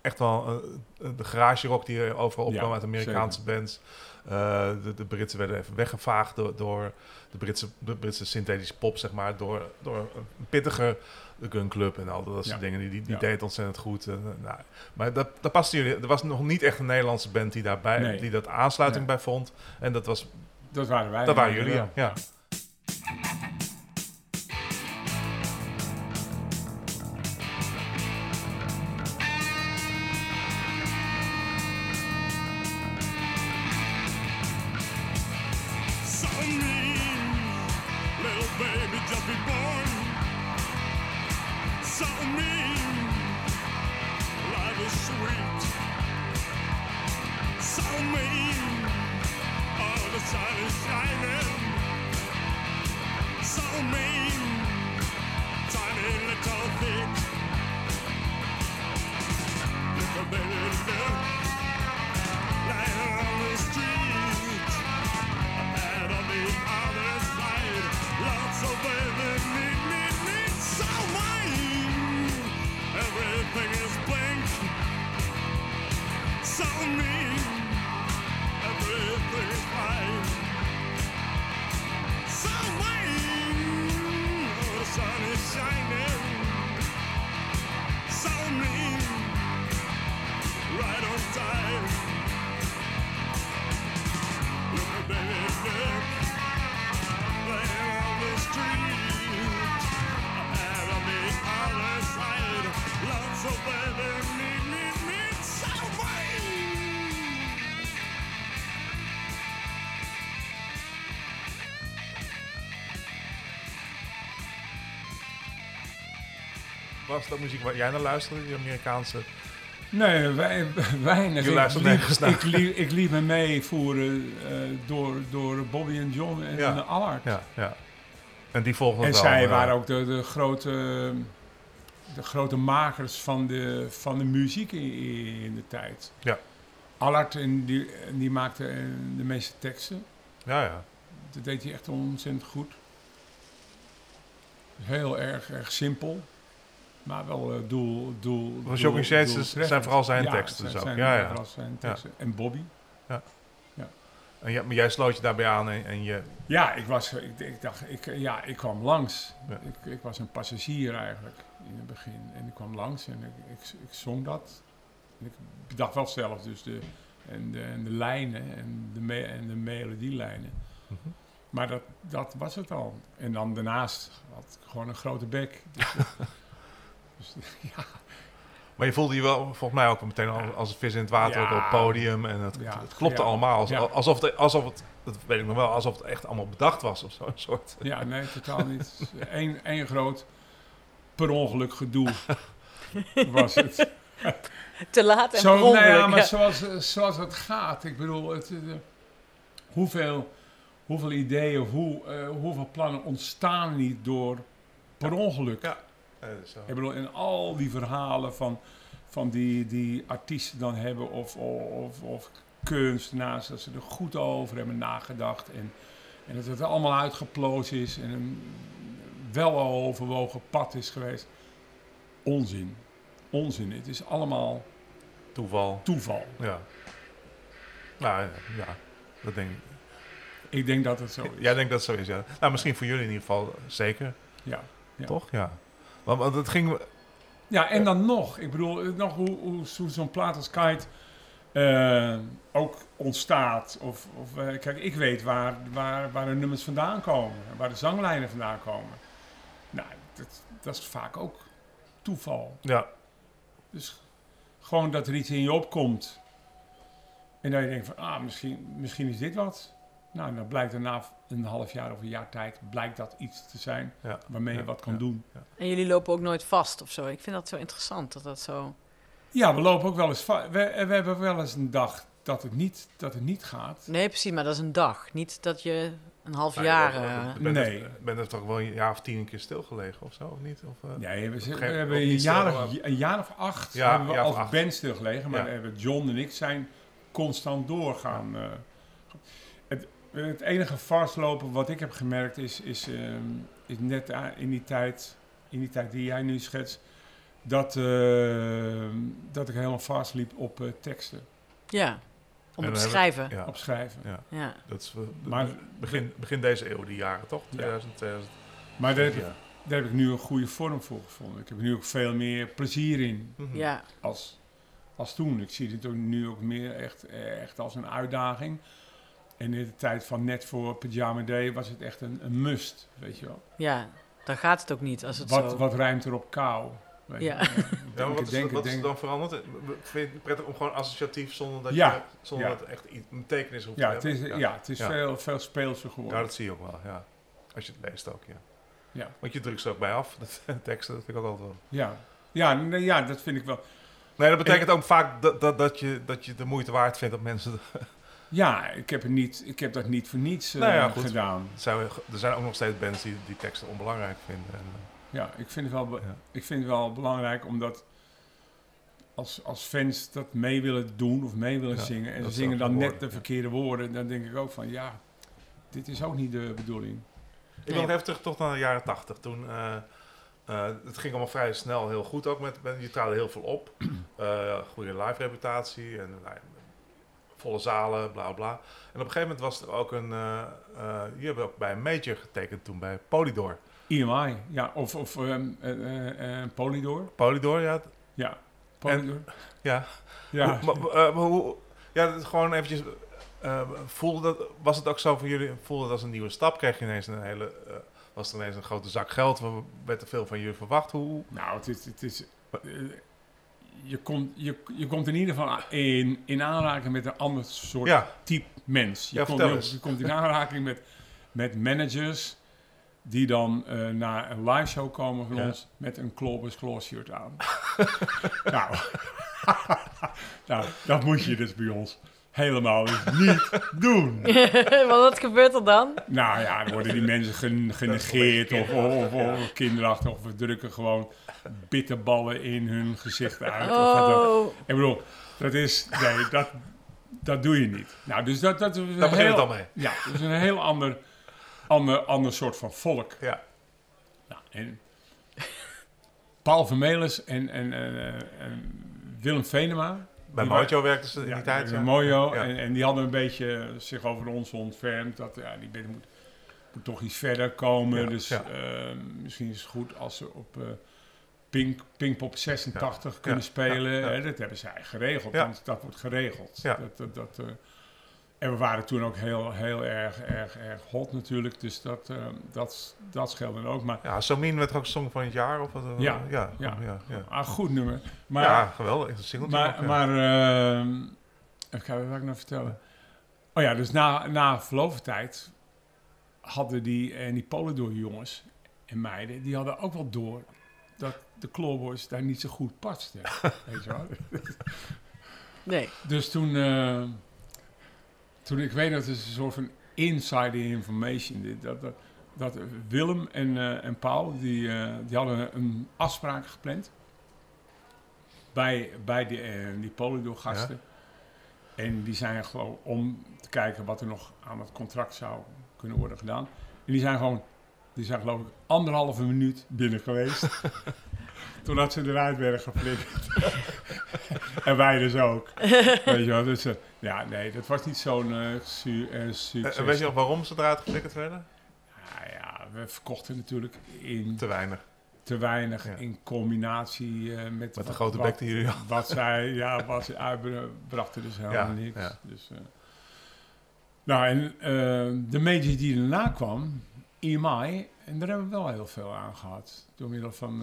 echt wel eh, de garage rock die er overal opkwam Ja, uit Amerikaanse bands. Eh, de, de Britsen werden even weggevaagd door, door de, Britse, de Britse synthetische pop, zeg maar. Door, door een pittiger de Gun Club en al dat soort dingen. Die, die, die deed ontzettend goed. En, eh, nou, maar dat, dat paste jullie. Er was nog niet echt een Nederlandse band die daarbij, Nee. die dat aansluiting Nee. bij vond. En dat, was, dat waren wij. dat waren jullie, ja. Waar jij naar luisterde, die Amerikaanse? Nee, wij, weinig. Ik liep, ik, liep, ik liep me meevoeren eh, door, door Bobby en John en Ja. Allard. Ja, ja. En die volgen En wel, zij eh, waren ook de, de, grote, de grote makers van de, van de muziek in, in de tijd. Ja. Allard, en die, die maakte eh, de meeste teksten. Ja, ja. Dat deed hij echt ontzettend goed. Heel erg, erg simpel. Maar wel eh, doel, doel. Van Shocking Shades zijn vooral zijn Ja, teksten zijn- dus zijn Ja, ja. vooral zijn Ja. teksten. En Bobby. En jij, maar jij sloot je daarbij aan en, en je... Ja, ik, was, ik, ik dacht, ik, ja, ik kwam langs. Ja. Ik, ik was een passagier eigenlijk in het begin. En ik kwam langs en ik, ik, ik zong dat. En ik bedacht wel zelf dus de, en de, en de lijnen en de, me, en de melodielijnen. Mhm. Maar dat, dat was het al. En dan daarnaast had ik gewoon een grote bek. Dus, <laughs> dus, <laughs> ja, Maar je voelde je wel volgens mij ook meteen al als een vis in het water Ja. op het podium. En het, Ja. het klopte Ja. allemaal. Als- Ja. Alsof, het, alsof het, dat weet ik nog wel, alsof het echt allemaal bedacht was of zo. Een soort. ja, nee, totaal niet. Eén één groot per ongeluk gedoe <laughs> was het. Te laat en Zo, per nou maar ja. zoals, zoals het gaat. Ik bedoel, het, eh, hoeveel, hoeveel ideeën, of hoe, eh, hoeveel plannen ontstaan niet door per ongeluk. Ja. Eh, zo. Ik bedoel, in al die verhalen van, van die, die artiesten dan hebben, of, of, of kunstenaars, dat ze er goed over hebben nagedacht. En, en dat het allemaal uitgeplozen is en een wel overwogen pad is geweest. Onzin. Onzin. Het is allemaal Toeval. toeval. Ja. Nou ja, ja, dat denk ik. Ik denk dat het zo is. Jij denkt dat het zo is, ja. Nou, misschien voor jullie in ieder geval zeker. Ja. Ja. Toch? Ja. Want, want het ging... Ja, en dan nog. Ik bedoel, eh, nog hoe, hoe, hoe zo'n plaat als Kite eh, ook ontstaat. Of, of eh, kijk, ik weet waar, waar, waar de nummers vandaan komen. Waar de zanglijnen vandaan komen. Nou, dat, dat is vaak ook toeval. Ja, Dus gewoon dat er iets in je opkomt. En dat je denkt van, ah, misschien, misschien is dit wat. Nou, en dan blijkt er na een half jaar of een jaar tijd... blijkt dat iets te zijn ja. waarmee je wat kan ja. doen. En jullie lopen ook nooit vast of zo. Ik vind dat zo interessant dat dat zo... Ja, we lopen ook wel eens... va- We, we hebben wel eens een dag dat het niet, dat het niet gaat. Nee, precies, maar dat is een dag. Niet dat je een half Nou, jaar... je bent- eh, Nee. er- bent er toch wel een jaar of tien een keer stilgelegen of zo, of niet? Of, eh, Nee, we, we hebben een jaar, of, een jaar of acht Ja, hebben we als acht. band stilgelegen. Maar Ja. we hebben John en ik zijn constant doorgaan. eh. Het, het enige vastlopen wat ik heb gemerkt is, is, ehm, is net in die tijd, in die tijd die jij nu schetst, dat, ehm, dat ik helemaal vastliep op eh, teksten, ja, om En te schrijven. ja, op schrijven. ja, Ja. dat is Maar- begin, begin deze eeuw, die jaren, toch? Ja. 2000, 2000. Maar daar heb, ik, ja. daar heb ik nu een goede vorm voor gevonden. Ik heb er nu ook veel meer plezier in. Mhm. ja. als, als toen. Ik zie het ook nu ook meer echt, echt als een uitdaging. En in de tijd van net voor Pyjama Day was het echt een, een must, weet je wel. Ja, dan gaat het ook niet als het Wat, zo... wat ruimt er op kou? Weet je Ja. Ja, wat is, denk- wat is er denk- dan veranderd? Vind je het prettig om gewoon associatief zonder dat, Ja, je, zonder ja. dat het echt iets- een betekenis hoeft Ja, te het hebben? is, ja. het is Ja. Veel, veel speelser Ja, geworden. dat zie je ook wel, ja. Als je het leest ook, ja. Ja. Want je drukt ze ook bij af, <laughs> dat, teksten, dat vind ik ook altijd wel. Ja, ja, nee, ja dat vind ik wel. Nee, dat betekent ook vaak dat, dat, dat, je, dat je de moeite waard vindt dat mensen... Ja, ik heb, er niet, ik heb dat niet voor niets eh, Nou ja, goed. gedaan. Er zijn, er zijn ook nog steeds bands die die teksten onbelangrijk vinden. En, eh, Ja, ik vind het wel, be- Ja. ik vind het wel belangrijk omdat als, als fans dat mee willen doen of mee willen Ja, zingen en ze zingen dan net de ja. verkeerde woorden, dan denk ik ook van ja, dit is ook niet de bedoeling. Ik wil nog even terug toch naar de jaren tachtig. Toen, eh, eh, het ging allemaal vrij snel heel goed ook. Met, met, je traden heel veel op. <clears throat> Eh, goede live reputatie. En nou, volle zalen, bla bla. En op een gegeven moment was er ook een... eh je hebt ook bij een major getekend toen bij Polydor. EMI, ja, of, of ehm, eh, Polydor. Polydor, ja. Ja, Polydor. Ja. ja, Hoe, maar, hoe, ja, dat is gewoon eventjes... voelde dat, was het ook zo voor jullie? Voelde het als een nieuwe stap? Kreeg je ineens een hele... was er ineens een grote zak geld? Werd er veel van jullie verwacht? Hoe, nou, het is, het is je, komt, je, je komt in ieder geval in, in aanraking met een ander soort ja, type mens. Je, Ja, komt, je, komt in aanraking met, met managers die dan eh, naar een live show komen van Ja. ons met een Clobbers Claw shirt aan. <laughs> nou. <laughs> nou, dat moet je dus bij ons helemaal niet <laughs> doen. <laughs> Want wat gebeurt er dan? Nou ja, dan worden die mensen gen- genegeerd of, of, of, of kinderachtig of we drukken gewoon bitterballen in hun gezicht uit. Of. Oh, Ik bedoel, dat is, nee, dat, dat doe je niet. Nou, dus dat, dat is een daar begint het heel, al mee. ja, dat is een heel ander, ander, ander soort van volk. Ja. Nou, en Paul Vermelis en, en, en, en Willem Venema. Bij Mojo werkten ze in ja, die tijd. bij ja. Mojo. Ja. En, en die hadden een beetje zich over ons ontfermd. Dat ja, die band moet, moet toch iets verder komen. Ja, dus ja. eh, misschien is het goed als ze op eh, Pink, Pinkpop 86 Ja, kunnen ja, spelen. ja, ja. Hè, dat hebben zij geregeld. Ja. want dat wordt geregeld. Ja. Dat, dat, dat, eh, en we waren toen ook heel, heel erg, erg, erg hot natuurlijk. Dus dat, eh, dat, dat scheelde dan ook. Maar Ja, Somin werd ook song van het jaar. Of wat, eh, Ja, ja, ja. ja, ja. ah, goed nummer. Maar, ja, geweldig. Een singeltje Maar, ook, ja. maar ehm, even kijken, wat ik nou vertellen? Oh ja, dus na, na verloop van tijd hadden die, en die Polydor jongens en meiden, die hadden ook wel door dat de Clawboys daar niet zo goed pasten. <laughs> weet je wel? Nee. Dus toen, eh, toen ik weet dat het is een soort van insider information. Dit, dat, dat, dat Willem en, eh, en Paul, die, eh, die hadden een afspraak gepland. Bij, bij die, eh, die Polydor-gasten. En die zijn gewoon om te kijken wat er nog aan het contract zou kunnen worden gedaan. En die zijn gewoon, die zijn geloof ik anderhalve minuut binnen geweest. <laughs> Totdat ze eruit werden geflikkerd. <laughs> en wij dus ook. Weet je wel, dus eh, ja, nee, dat was niet zo'n eh, su eh, succes. En weet je nog waarom ze eruit geflikkerd werden? Ja, ja, we verkochten natuurlijk in Te weinig. te weinig Ja. in combinatie met, Met de wat- grote wat, bek die jullie hadden. Wat zij, ja, wat ze uitbrachten dus helemaal Ja, niks. ja. Dus, nou, en de major die daarna kwam, EMI, en daar hebben we wel heel veel aan gehad. Door middel van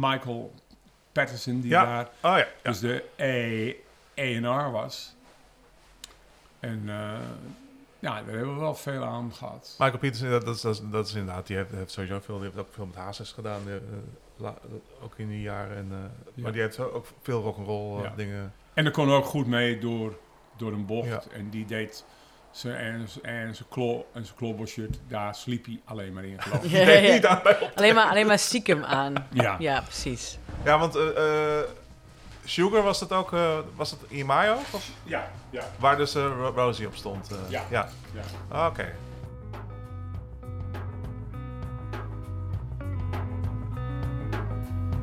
Michael Patterson, die Ja. daar Oh ja. ja. dus de E- A&R was. En eh, ja, daar hebben we wel veel aan gehad. Michael Peterson, dat, dat, is, dat, is, dat is inderdaad, die heeft, heeft sowieso veel, die heeft ook veel met Hazes gedaan, eh, la- ook in die jaren. En, eh, Ja. Maar die heeft ook veel rock'n'roll Ja. dingen. En dat kon ook goed mee door, door een bocht. Ja. En die deed zijn en, en zijn klo en zijn klobbershirt, daar sliep hij alleen maar in geloof ik. <laughs> Ja, ja. niet aan bij op. Alleen, maar, alleen maar stiekem aan. Ja. Ja, precies. Ja, want eh, eh, Sugar was dat ook, eh, was EMI ook? Of Ja, ja, waar dus eh, Ro- Rosie op stond? eh? Ja. ja. ja. Ah, Oké.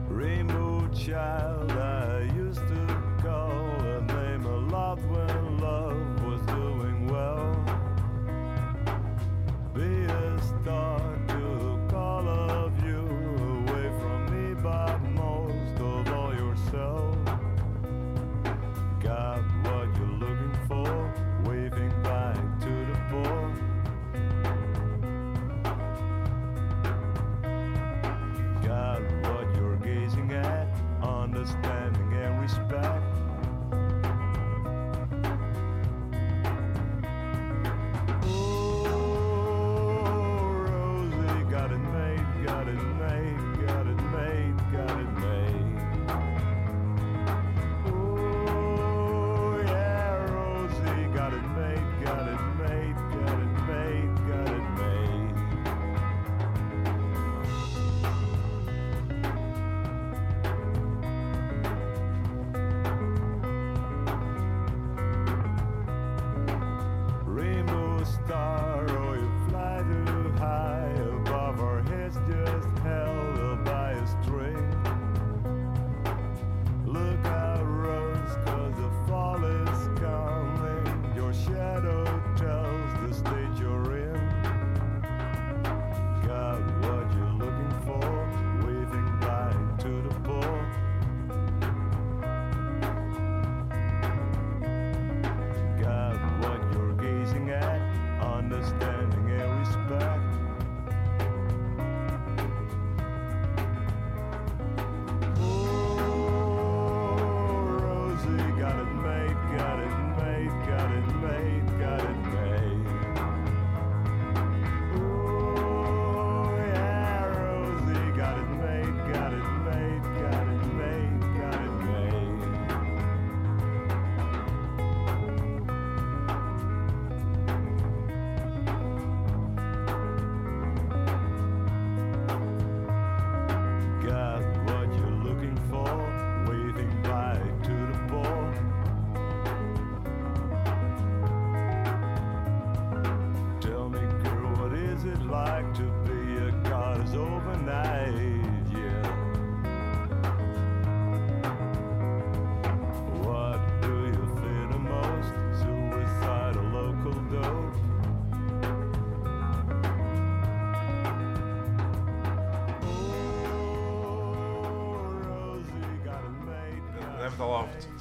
Rainbow child,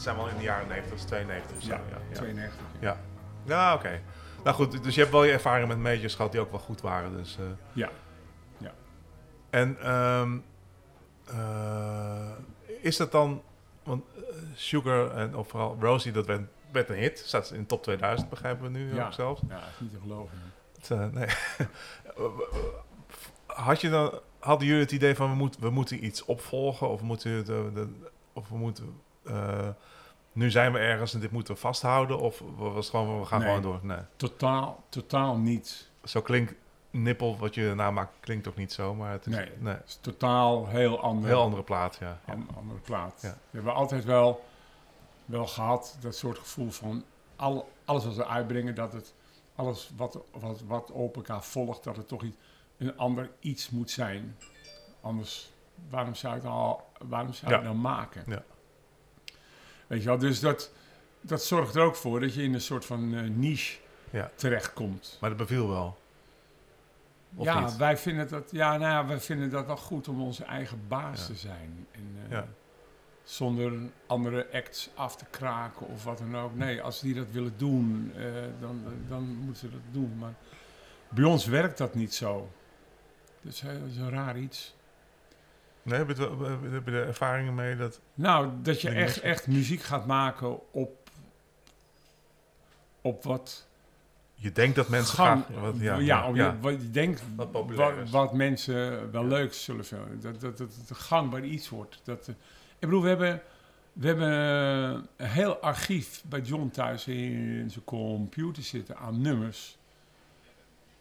zijn wel in de jaren 90, dat is 92 of zo. Ja, ja. ja. 92. Ja, ja oké. Nou goed, dus je hebt wel je ervaring met majors gehad die ook wel goed waren. Dus, eh. Ja. En ehm, eh, is dat dan, want eh, Sugar en of vooral Rosie, dat werd, werd een hit. Staat in de top 2000, begrijpen we nu Ja. ook zelfs. Ja, dat is niet te geloven. Het, nee. <laughs> had je dan, hadden jullie het idee van we, moet, we moeten iets opvolgen of, we moeten de, de, of we moeten, nu zijn we ergens en dit moeten we vasthouden? Of was het gewoon, we gaan Nee. gewoon door? Nee. Totaal, totaal niet. Zo klinkt Nippel, wat je namaakt, klinkt toch niet zo, maar het is Nee. nee, Het is totaal heel een ander. heel andere plaat, ja. ja. An- andere plaat. Ja. We hebben altijd wel, wel gehad dat soort gevoel van al, alles wat we uitbrengen, dat het alles wat, wat, wat op elkaar volgt, dat het toch iets, een ander iets moet zijn. Anders, waarom zou je het, al, waarom zou je Ja. het nou maken? Ja. Weet je wel, dus dat, dat zorgt er ook voor dat je in een soort van eh, niche Ja. terechtkomt. Maar dat beviel wel. Of ja, niet? wij vinden dat, ja, nou ja, wij vinden dat wel goed om onze eigen baas Ja. te zijn. En, eh. Zonder andere acts af te kraken of wat dan ook. Nee, als die dat willen doen, eh, dan, dan moeten ze dat doen. Maar bij ons werkt dat niet zo. Dus dat is een raar iets. Nee, heb je, het wel- heb je er ervaringen mee dat... Nou, dat je echt, echt muziek gaat maken op, op wat Je denkt dat mensen graag... Wat, ja, ja, ja. Je, wat je denkt Wat mensen wel leuk zullen vinden. Dat, dat, dat het een gangbaar iets wordt. Dat, eh, ik bedoel, we hebben, we hebben een heel archief bij John thuis in zijn computer zitten aan nummers.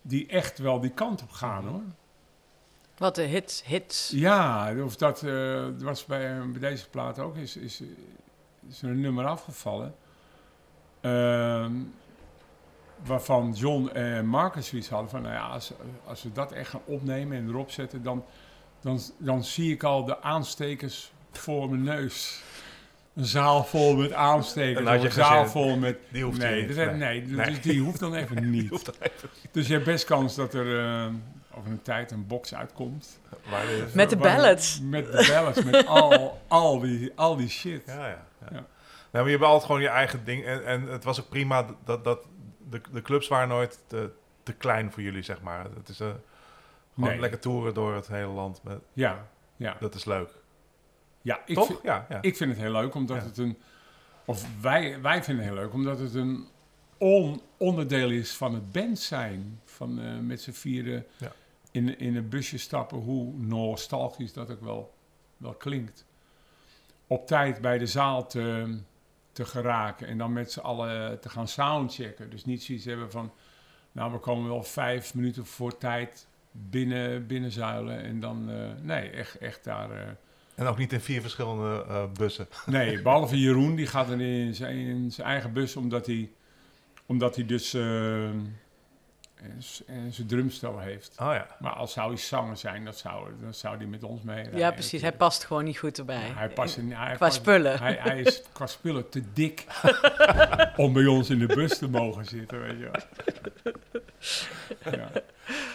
Die echt wel die kant op gaan Mhm. hoor. Wat de hits, hits. Ja, of dat eh, er was bij, bij deze plaat ook, is, is, is er een nummer afgevallen. Ehm, waarvan John en Marcus zoiets hadden van, nou ja, als, als we dat echt gaan opnemen en erop zetten, dan, dan, dan zie ik al de aanstekers voor mijn neus. Een zaal vol met aanstekers, een zaal vol met... Die hoeft nee, hier niet. dat- nee, Nee. dus die hoeft dan even <laughs> niet. hoeft dan even Dus je hebt best kans dat er eh, over een tijd een box uitkomt. Waar je- Met de Waar- ballads. Met de ballads, met <laughs> al, al, die, al die shit. Ja, ja. ja. Ja. Nee, maar je hebt altijd gewoon je eigen ding. En, en het was ook prima dat, dat de, de clubs waren nooit te, te klein voor jullie, zeg maar. Het is eh, gewoon Nee. lekker toeren door het hele land. Met, Ja, ja. dat is leuk. ja ik, Toch? vind, ja, ja. ik vind het heel leuk omdat Ja. het een... Of wij, wij vinden het heel leuk omdat het een on, onderdeel is van het band zijn. Van eh, met z'n vieren Ja. In, in een busje stappen. Hoe nostalgisch dat ook wel, wel klinkt. Op tijd bij de zaal te, te geraken. En dan met z'n allen te gaan soundchecken. Dus niet zoiets hebben van... Nou, we komen wel vijf minuten voor tijd binnen, binnenzuilen. En dan... eh, nee, echt, echt daar... eh, En ook niet in vier verschillende eh, bussen. <laughs> Nee, behalve Jeroen, die gaat er in zijn, in zijn eigen bus, omdat hij, omdat hij dus en zijn drumstel heeft. Oh ja. Maar als zou hij zanger zijn, dat zou, dan zou hij met ons mee rijden. Ja, precies. Hij past gewoon niet goed erbij. Ja, hij past in, hij Qua past- spullen. Hij, hij is <laughs> qua spullen te dik om bij ons in de bus te mogen zitten, weet je wel. Ja,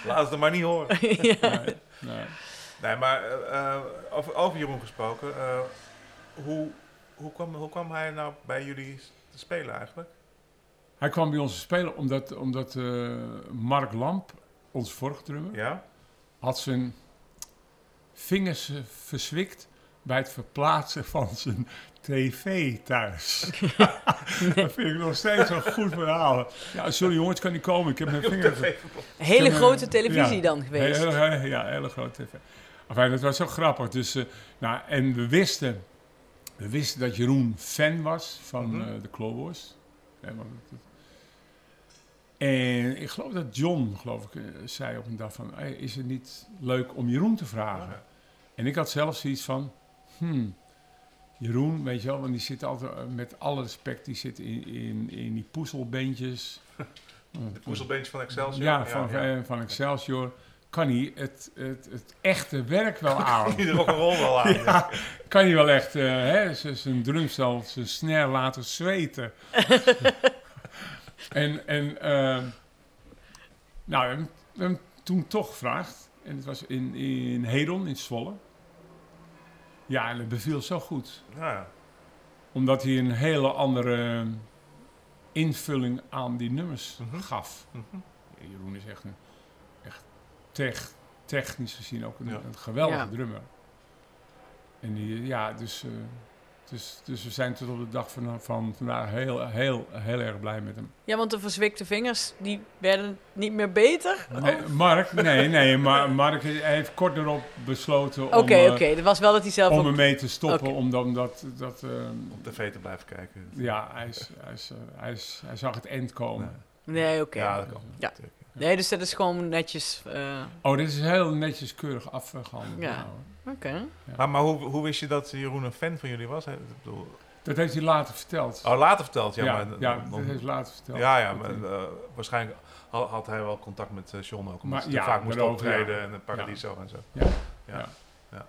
Laat het er maar niet horen. <laughs> ja. nee, nee. Nee, maar eh, eh, over, over Jeroen gesproken. eh, hoe, hoe, kwam, hoe kwam hij nou bij jullie te spelen eigenlijk? Hij kwam bij ons spelen omdat, omdat eh, Mark Lamp, onze vorige drummer, Ja? had zijn vingers eh, verzwikt bij het verplaatsen van zijn tv thuis. <laughs> dat vind ik nog steeds een goed verhaal. Ja, sorry jongens, kan niet komen. Ik heb mijn <laughs> vingers... Hele grote televisie ja. dan geweest. Hele, hele- ja, hele grote tv. Enfin, dat was zo grappig. Dus, eh, nou, en we wisten, we wisten dat Jeroen fan was van Mhm. eh, de Clawboys. Ja, want het- het- en ik geloof dat John, geloof ik, eh, zei op een dag van... "Hey, is het niet leuk om Jeroen te vragen? Ja. En ik had zelf zoiets van... Hmm, Jeroen, weet je wel, want die zit altijd, eh, met alle respect, die zit in, in, in die poezelbeentjes. <laughs> De poezelbeentjes van Excelsior? Ja, van, eh, van Excelsior. Kan hij het, het, het echte werk wel <laughs> aan? Die rock'n'roll wel aan. <laughs> Ja, kan hij wel echt eh, zijn drumstel, zijn snare laten zweten. En en eh, nou, we hebben, we hebben hem toen toch gevraagd. En het was in, in Hedon, in Zwolle. Ja, en het beviel zo goed. Ja, Omdat hij een hele andere invulling aan die nummers Mhm. gaf. Mhm. Jeroen is echt een echt tech, technisch gezien ook een, Ja. een geweldige Ja. drummer. En die, ja, dus eh, Dus, dus we zijn tot op de dag van, van vandaag heel, heel, heel erg blij met hem. Ja, want de verzwikte vingers, die werden niet meer beter? Nee, Mark, nee, nee, maar Mark heeft kort erop besloten om, Oké, eh, oké. Dat was wel dat hij zelf om ook... ermee te stoppen, Oké. omdat, omdat dat, eh, Op tv te blijven kijken. ja, hij, is, hij, is, eh, hij, is, hij zag het eind komen. Nee, oké. Ja, dat kan. Ja. Nee, dus dat is gewoon netjes... eh, Oh, dit is heel netjes keurig afgehandeld. Ja. nou. Oké. Maar, maar hoe, hoe wist je dat Jeroen een fan van jullie was? Hè? Ik bedoel, Dat heeft hij later verteld. oh, later verteld. Ja, ja, maar, ja, dan- dat heeft hij later verteld. ja, ja, maar eh, waarschijnlijk had, had hij wel contact met eh John ook. Omdat Maar ja, vaak moest optreden ja. en het Paradiso en zo. Ja. Ja. Ja. Ja.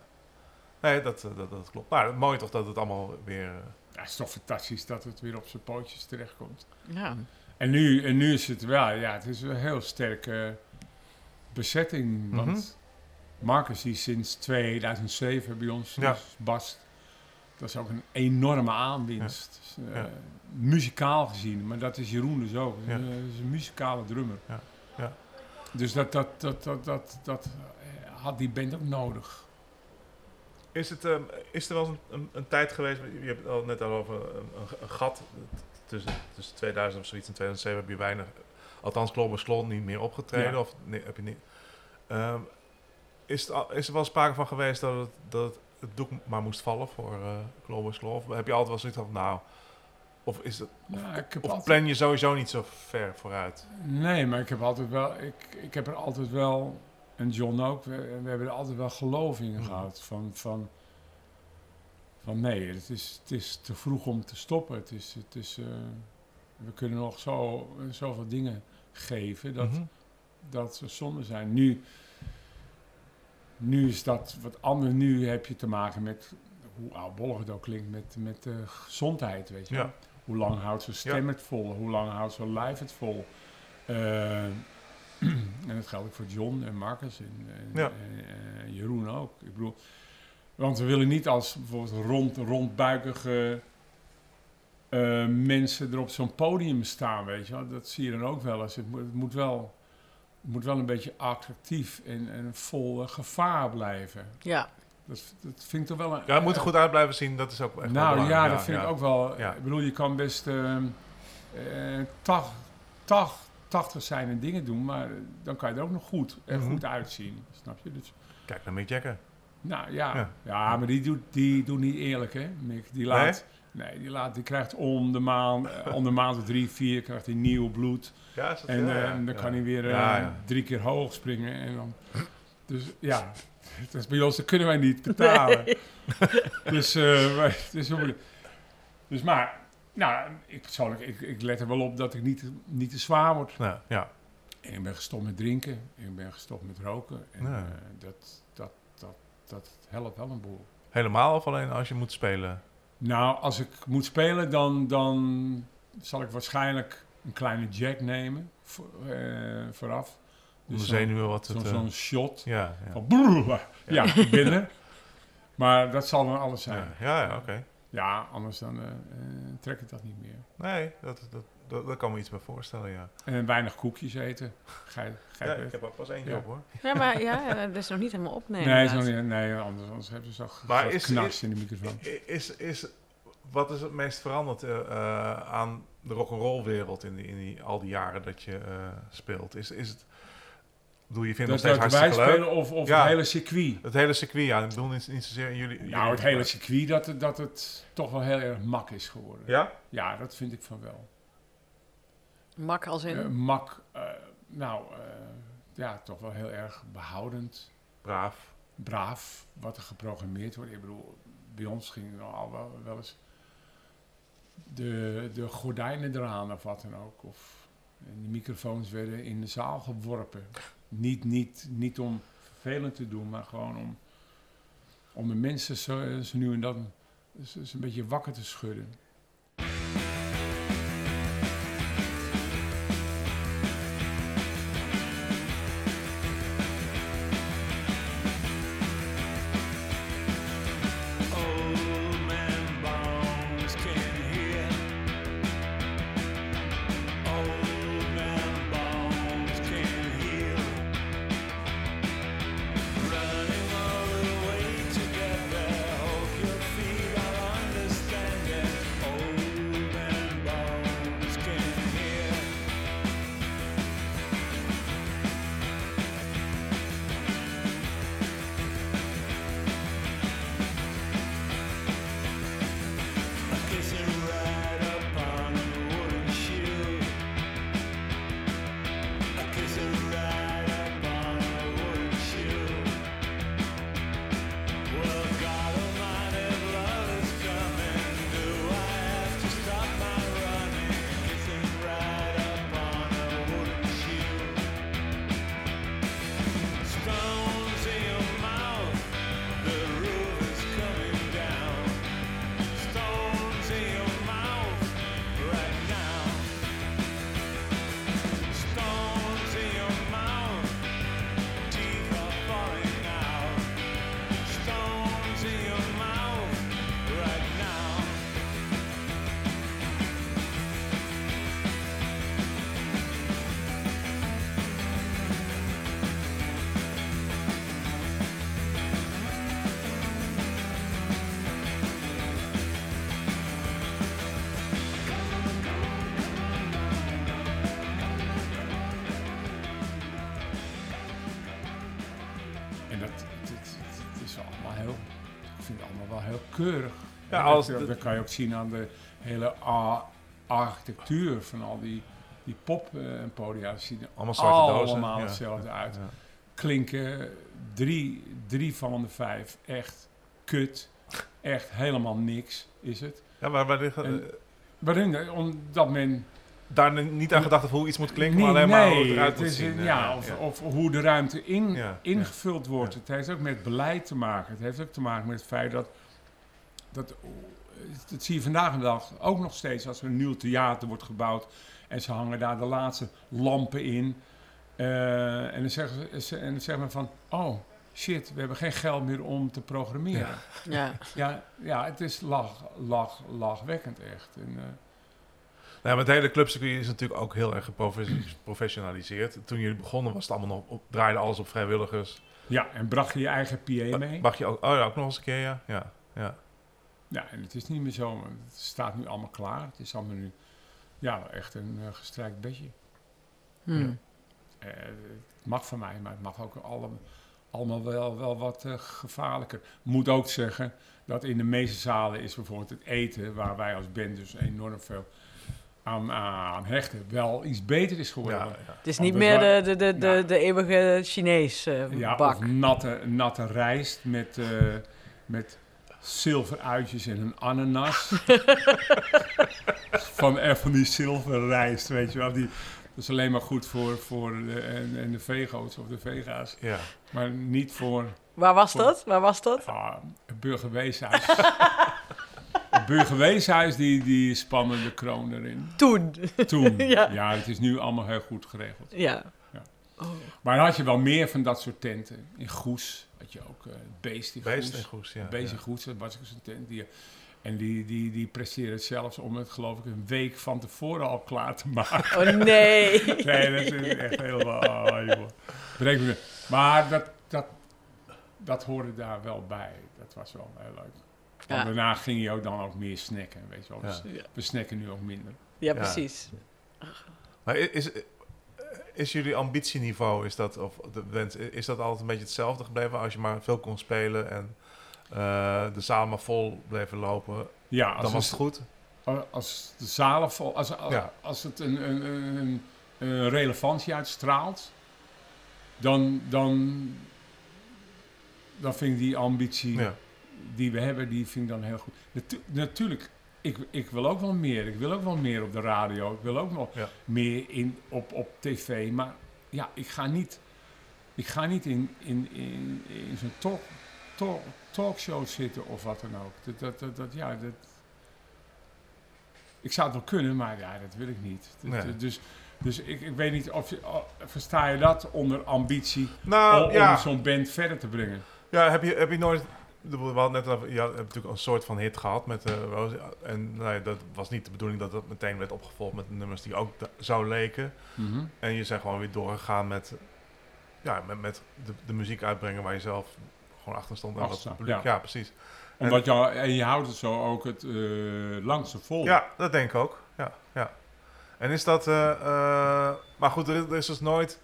Nee, dat, eh, dat, dat klopt. Maar mooi toch dat het allemaal weer... eh, Ja, het is toch fantastisch dat het weer op zijn pootjes terechtkomt. Ja. En nu, en nu is het wel, ja, het is een heel sterke bezetting. Want Mhm. Marcus, die sinds 2007 bij ons Ja. is, Bast, dat is ook een enorme aanwinst. Dus, eh, Ja. Muzikaal gezien, maar dat is Jeroen dus ook. Ja. Dat is een muzikale drummer. Ja. Ja. Dus dat, dat, dat, dat, dat, dat eh, had die band ook nodig. Is, het, ehm, is er wel eens een, een, een tijd geweest, je hebt het al net al over een, een, een gat tussen, tussen 2000 of zoiets en 2007 heb je weinig, althans Klobber Slon niet meer opgetreden Ja. of nee, heb je niet. Ehm, is, het al, is er wel sprake van geweest dat het, dat het, doek maar moest vallen voor uh, Slon? Of heb je altijd wel zoiets van, nou, of, is het, ik heb of altijd- plan je sowieso niet zo ver vooruit? Nee, maar ik heb altijd wel, ik, ik heb er altijd wel, en John ook, we, we hebben er altijd wel geloof in Mhm. gehad. Van, van, van nee, het is, het is te vroeg om te stoppen. Het is, het is, eh, we kunnen nog zo, zoveel dingen geven dat, Mhm. dat ze zonde zijn. Nu, nu is dat wat anders. Nu heb je te maken met, hoe oudbollig het ook klinkt, met, met de gezondheid, weet je. Ja. Hoe lang houdt zijn stem het vol? Hoe lang houdt zijn lijf het vol? Eh, <clears throat> en dat geldt ook voor John en Marcus en, en, Ja. en, Jeroen ook. Ik bedoel, want we willen niet als bijvoorbeeld rond, rondbuikige eh, mensen er op zo'n podium staan, weet je wel. Dat zie je dan ook wel eens. Het moet, het moet wel... Het moet wel een beetje attractief en, en vol eh, gevaar blijven. Ja. Dat, dat vind ik toch wel een... Ja, het moet er goed uit blijven zien, dat is ook echt wel Nou ja, dat vind ik ook wel. Ja. Ik bedoel, je kan best ehm, eh, tach- tach- 80 zijn en dingen doen, maar eh, dan kan je er ook nog goed, er Mhm. goed uitzien. Snap je? Dus, Kijk naar Mick Jagger. Nou ja, Ja. ja. maar die doet, die doet niet eerlijk, hè? Mick. Die laat. Nee, die, laat, die krijgt om de maand, eh, om de maand of drie, vier, krijgt hij nieuw bloed. Ja, is dat, En ja, eh, dan kan hij weer eh, drie keer hoog springen. En dan, dus ja, dat is bij ons, dat kunnen wij niet betalen. Dus, eh, wij- dus, dus maar, nou, ik persoonlijk, ik, ik let er wel op dat ik niet, niet te zwaar word. Nou, ja. En ik ben gestopt met drinken, ik ben gestopt met roken. En Ja. dat, dat, helpt wel een boel. Helemaal of alleen als je moet spelen? Nou, als ik moet spelen, dan, dan zal ik waarschijnlijk een kleine jack nemen voor, eh, vooraf. Om de zo'n- zenuwen wat zo'n eh, zo'n shot. ja, ja. Van brrr, ja, <laughs> er. Maar dat zal dan alles zijn. Ja, ja, ja, oké. Ja, anders dan eh, eh, trek ik dat niet meer. Nee, dat, dat, dat, daar kan me iets bij voorstellen, ja. En weinig koekjes eten. Ga ja ik heb er pas eentje Ja. op, hoor. Ja, maar ja, dat is nog niet helemaal op. Nee, nee, niet, anders, anders hebben ze toch Maar is- knars is- in de microfoon. Is, is, wat is het meest veranderd eh, eh, aan de rock'n'roll wereld in, die, in die, al die jaren dat je eh, speelt? Is, is het... Bedoel, je vindt het Dat, nog steeds wij hartstikke leuk. spelen of, of Ja. het hele circuit. Het hele circuit, ja. Ik bedoel niet, niet zozeer in jullie... Nou, jullie- het hele circuit, dat, het- dat het toch wel heel erg mak is geworden. Ja? Ja, dat vind ik van wel. Mak als in... Eh, mak, eh, nou, eh, ja, toch wel heel erg behoudend, Braaf. braaf, wat er geprogrammeerd wordt. Ik bedoel, bij ons ging al wel, wel eens de, de gordijnen eraan of wat dan ook. Of de microfoons werden in de zaal geworpen. Niet, niet, niet om vervelend te doen, maar gewoon om, om de mensen zo, zo nu en dan eens een beetje wakker te schudden. Alles- dat, dat kan je ook zien aan de hele architectuur van al die, die poppodia. Ze zien er Allemaal zwarte dozen. allemaal Ja. hetzelfde uit. Ja. Klinken drie, drie van de vijf echt kut. Echt helemaal niks is het. Ja, maar waar liggen, En- eh, Waarom? Omdat men daar niet aan gedacht heeft hoe iets moet klinken, Nee, maar alleen maar hoe het eruit het moet is zien. eh, ja, of, of hoe de ruimte in, Ja, ingevuld wordt. Het heeft ook met beleid te maken. Het heeft ook te maken met het feit dat... dat dat zie je vandaag de dag ook nog steeds als er een nieuw theater wordt gebouwd... en ze hangen daar de laatste lampen in. eh, en, dan zeggen ze, en dan zeggen men van... oh, shit, we hebben geen geld meer om te programmeren. Ja. Ja, ja, het is lach, lach, lachwekkend echt. En, eh, maar het hele clubcircuit is natuurlijk ook heel erg geprofessionaliseerd. Toen jullie begonnen was het allemaal nog op, draaide alles op vrijwilligers. ja, en bracht je je eigen PA mee? Mag je ook, oh ja, ook nog eens een keer, ja. ja, ja. Ja, en het is niet meer zo. maar Het staat nu allemaal klaar. Het is allemaal nu ja, echt een eh, gestrijkt bedje. Hmm. Eh, het mag van mij, maar het mag ook allemaal, allemaal wel, wel wat eh, gevaarlijker. Moet ook zeggen dat in de meeste zalen is bijvoorbeeld het eten, waar wij als band dus enorm veel aan, aan hechten, wel iets beter is geworden. ja, ja. Het is niet meer de, de, de, de, Ja. de eeuwige Chinees eh, Ja, bak. of natte, natte rijst met, eh met zilveruitjes en een ananas. <laughs> van, van die zilverrijst, weet je wel. Die, dat is alleen maar goed voor, voor de, en, en de vego's of de vega's. ja. Maar niet voor Waar was dat? Waar was dat? ah, het burgerweeshuis. <laughs> het burgerweeshuis, die, die spannen de kroon erin. Toen. Toen. <laughs> Ja. ja, het is nu allemaal heel goed geregeld. Ja. Ja. Oh. Maar dan had je wel meer van dat soort tenten. In Goes had je ook eh Beest in Beest en goes, ja. Beest in ja. Goes, dat was zo'n tent. Die, en die, die, die presteerde het zelfs om het geloof ik een week van tevoren al klaar te maken. Oh nee. <laughs> Nee, dat is echt helemaal... Oh, joh. Breek me. Maar dat, dat, dat hoorde daar wel bij. Dat was wel heel leuk. Want Ja. daarna ging je ook dan ook meer snacken, weet je wel. Dus Ja. we snacken nu ook minder. Ja, precies. Maar is, is jullie ambitieniveau, is dat, of de wens, is dat altijd een beetje hetzelfde gebleven als je maar veel kon spelen en eh, de zaal maar vol bleven lopen? Ja, als Dan was het- het goed? als de zalen vol, als, als, Ja. als het een, een, een, een, een relevantie uitstraalt, dan, dan, dan vind ik die ambitie Ja. die we hebben, die vind ik dan heel goed. Natu- natuurlijk, ik, ik wil ook wel meer. Ik wil ook wel meer op de radio. Ik wil ook Ja. meer in, op, op tv. Maar ja, ik ga niet, ik ga niet in, in, in, in zo'n talk, talk, talkshow zitten of wat dan ook. Dat, dat, dat, dat, ja, dat, ik zou het wel kunnen, maar ja, dat wil ik niet. Dat- Nee. Dus, dus ik, ik weet niet of je, oh, versta je dat onder ambitie Nou, om, om ja. zo'n band verder te brengen? Ja, heb je, heb je nooit... We hadden net over, je hebt natuurlijk een soort van hit gehad met Rose. En nou ja, dat was niet de bedoeling dat dat meteen werd opgevolgd met nummers die ook da- zo leken. Mhm. En je zijn gewoon weer doorgegaan met, ja, met, met de, de muziek uitbrengen waar je zelf gewoon achter stond. En wat staat, publiek, ja. ja. precies. Omdat je, al- en je houdt het zo ook het eh, langste vol. Ja, dat denk ik ook. Ja, ja. En is dat... eh, maar goed, er is, er is dus nooit...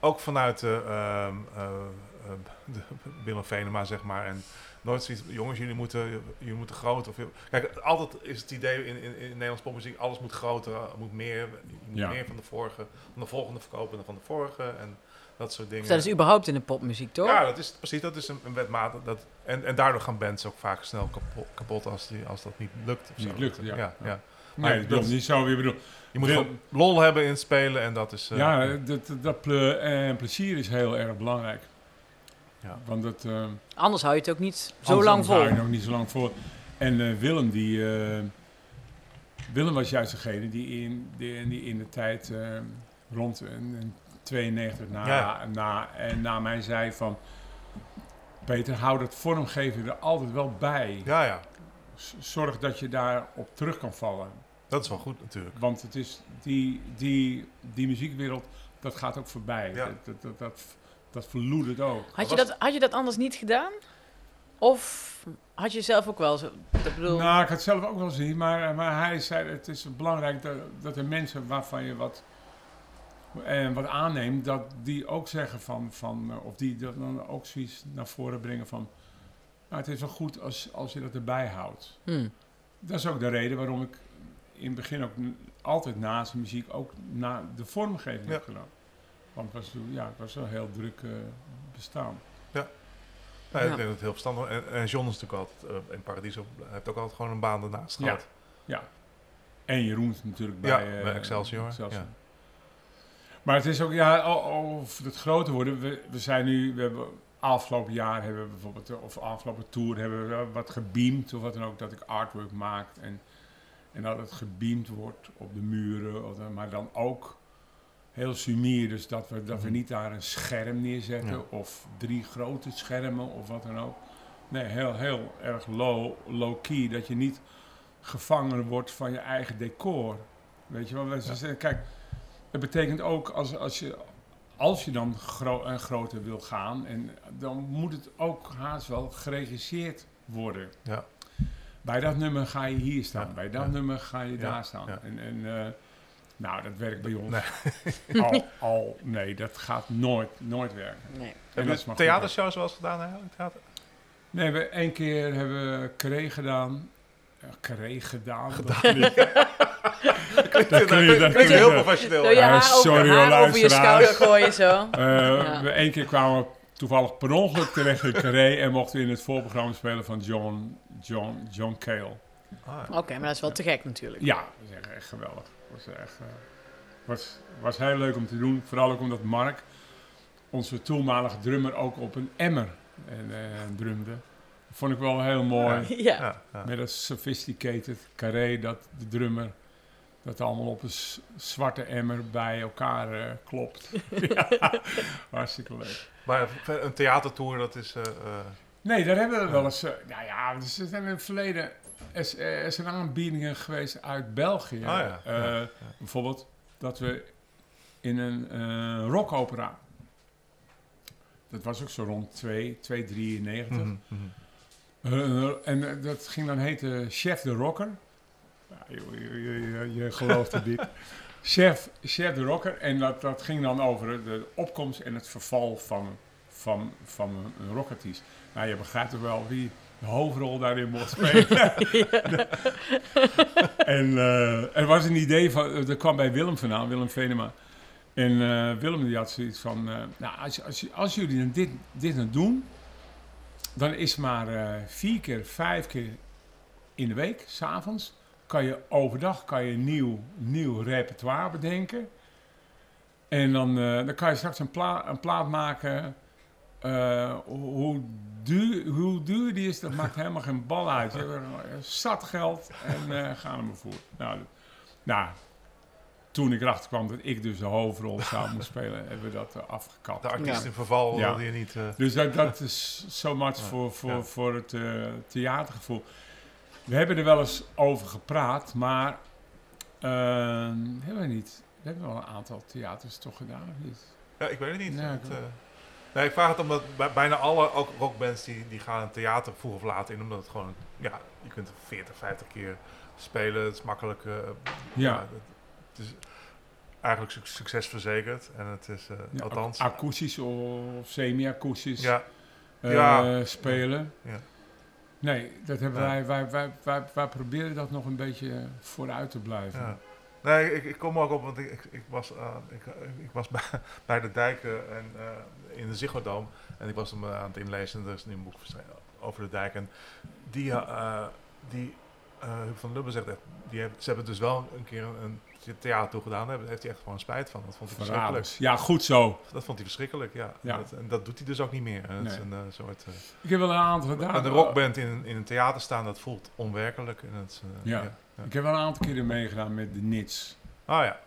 Ook vanuit de, ehm, eh, eh, de Willem Venema, zeg maar. En nooit zoiets... Jongens, jullie moeten, jullie moeten groter. Of, kijk, altijd is het idee in, in, in Nederlands popmuziek... Alles moet groter, er moet meer. Je moet Ja. meer van de vorige... Van de volgende verkopen dan van de vorige. En dat soort dingen. Dat is überhaupt in de popmuziek, toch? Ja, dat is precies. Dat is een, een wetmatig. Dat, en, en daardoor gaan bands ook vaak snel kapot, kapot als, die, als dat niet lukt. of Niet zo. lukt, ja. ja, Ja. ja. Nee, Maar ik bedoel, dat- niet zo. Ik bedoel, Je moet Wil- lol hebben in het spelen en dat is... eh, ja, dat, dat, dat ple- en plezier is heel erg belangrijk. Ja. Want dat, eh, Anders hou je het ook niet zo anders lang hou je vol. nog niet zo lang voor. En eh, Willem, die, eh, Willem was juist degene die in, die, die in de tijd rond een, een 92 na, Ja. na, en na mij zei van... Peter, hou dat vormgeven er altijd wel bij. ja, ja. Zorg dat je daarop terug kan vallen. Dat is wel goed natuurlijk. Want het is die, die, die muziekwereld, dat gaat ook voorbij. Ja. Dat, dat, dat, dat, dat verloedert ook. Had je, dat, had je dat anders niet gedaan? Of had je zelf ook wel zo... Ik bedoel, Nou, ik had het zelf ook wel zien, maar, maar hij zei het is belangrijk dat, dat er mensen waarvan je wat, eh, wat aanneemt, dat die ook zeggen van, van eh, of die dat dan ook zoiets naar voren brengen van, Maar het is wel goed als, als je dat erbij houdt. Hm. Dat is ook de reden waarom ik in het begin ook altijd naast de muziek ook na de vormgeving Ja. heb gedaan. Want het was, ja, het was wel heel druk eh, bestaan. Nee, Ja. Ik denk dat het heel verstandig. En, en John is natuurlijk altijd eh, in Paradiso. Hij heeft ook altijd gewoon een baan ernaast Ja. gehad. Ja. En Jeroen is natuurlijk bij, Ja, eh, bij Excelsior, ja. Maar het is ook, ja, over het groter worden. We, we zijn nu, we hebben afgelopen jaar hebben we bijvoorbeeld, eh, of afgelopen tour hebben we wat gebeamd of wat dan ook, dat ik artwork maak en, en dat het gebeamd wordt op de muren, maar dan ook heel sumier, dus dat we, dat we Mhm. niet daar een scherm neerzetten Ja. of drie grote schermen of wat dan ook. Nee, heel, heel erg low, low key, dat je niet gevangen wordt van je eigen decor. Weet je wel, we Ja. zeggen, kijk, het betekent ook als, als je als je dan gro en groter wil gaan, en dan moet het ook haast wel geregisseerd worden. Ja. Bij dat nummer ga je hier staan, bij dat nummer ga je daar staan. En, en eh, nou, dat werkt bij ons Nee. <laughs> al, al, nee, dat gaat nooit, nooit werken. Nee. En dat is je theatershows wel eens gedaan eigenlijk? Theater? Nee, we één keer hebben we Carré gedaan. Ja, Carré gedaan. Gedaan. Dat. <laughs> Dat kun je- dat klinkt kun je- heel professioneel. Door je Ja, haar, sorry, over, hoor, haar over je luisteraars. schouder gooien zo. Eh, Ja. we één keer kwamen we toevallig per ongeluk terecht in Carré en mochten we in het voorprogramma spelen van John, John, John Cale. Ah, Oké, maar dat is wel te gek natuurlijk. Ja, dat is echt, echt geweldig. Was echt, eh, was, was heel leuk om te doen. Vooral ook omdat Mark, onze toenmalige drummer, ook op een emmer en, eh, drumde. Vond ik wel heel mooi. Ja. Met een sophisticated carré dat de drummer dat allemaal op een zwarte emmer bij elkaar eh, klopt. <laughs> ja, hartstieke leuk. Maar een theatertour, dat is... eh, eh, Nee, daar hebben we wel eens... eh, nou ja, er zijn in het verleden... Er, er zijn aanbiedingen geweest uit België. Oh ja, Eh, ja. Bijvoorbeeld dat we in een eh rockopera... Dat was ook zo rond 2, 2 93. mhm, mhm. Uh, en eh, dat ging dan heten Chef de Rocker. Je, je, je, je gelooft het niet. <laughs> Chef, Chef de Rocker. En dat, dat ging dan over de opkomst en het verval van, van, van een, een rockartiest. Nou, je begrijpt toch wel wie de hoofdrol daarin mocht spelen. <laughs> en eh, er was een idee van, er kwam bij Willem vandaan, Willem Venema. En eh, Willem die had zoiets van, eh, nou, als, als, als jullie dan dit, dit nou doen, dan is maar eh, vier keer, vijf keer in de week, s'avonds, kan je overdag kan je nieuw, nieuw repertoire bedenken. En dan, eh, dan kan je straks een, pla een plaat maken. Eh, hoe, duur, hoe duur die is, dat maakt helemaal geen bal uit. Je hebt er zat geld en eh gaan we maar voor. Nou, nou, toen ik erachter kwam dat ik dus de hoofdrol zou moeten <laughs> spelen, hebben we dat eh, afgekapt. De artiest Ja. in verval Ja. wilde je niet... eh, Dus dat, dat is <laughs> so much Ja, voor, voor, ja. voor het eh, theatergevoel. We hebben er wel eens over gepraat, maar eh, hebben we niet. We hebben wel een aantal theaters toch gedaan, of niet? Ja, ik weet het niet. Nee, Het, eh. Nee, ik vraag het omdat bij- bijna alle ook rockbands die, die gaan een theater vroeg of laat in. Omdat het gewoon, ja, je kunt 40, 50 keer spelen. Het is makkelijk. eh, Ja. het, het is eigenlijk suc- succesverzekerd. En het is, eh, Ja, althans... ac- Akoestisch of semi-akoestisch Ja, eh, Ja. spelen. Ja. Nee, dat hebben wij, wij, wij, wij, wij proberen dat nog een beetje vooruit te blijven. ja. Nee, ik, ik kom ook op, want ik, ik, ik was, ik, ik was bij, <laughs> bij de dijken en, in de Ziggo. En ik was hem eh, aan het inlezen. Er is nu een boek over de dijk. En die, eh, die eh, van Lubbe zegt echt, die heeft, ze hebben dus wel een keer een, een theater toe gedaan. Daar heeft hij echt gewoon spijt van. Dat vond hij verschrikkelijk. Ja, goed zo. Dat vond hij verschrikkelijk, ja. Ja. En, dat, en dat doet hij dus ook niet meer. Nee. een soort... eh, Ik heb wel een aantal gedaan. een rockband in, in een theater staan, dat voelt onwerkelijk. En het, Ja. ja. Ik heb wel een aantal keren meegedaan met de Nits. Ah ja.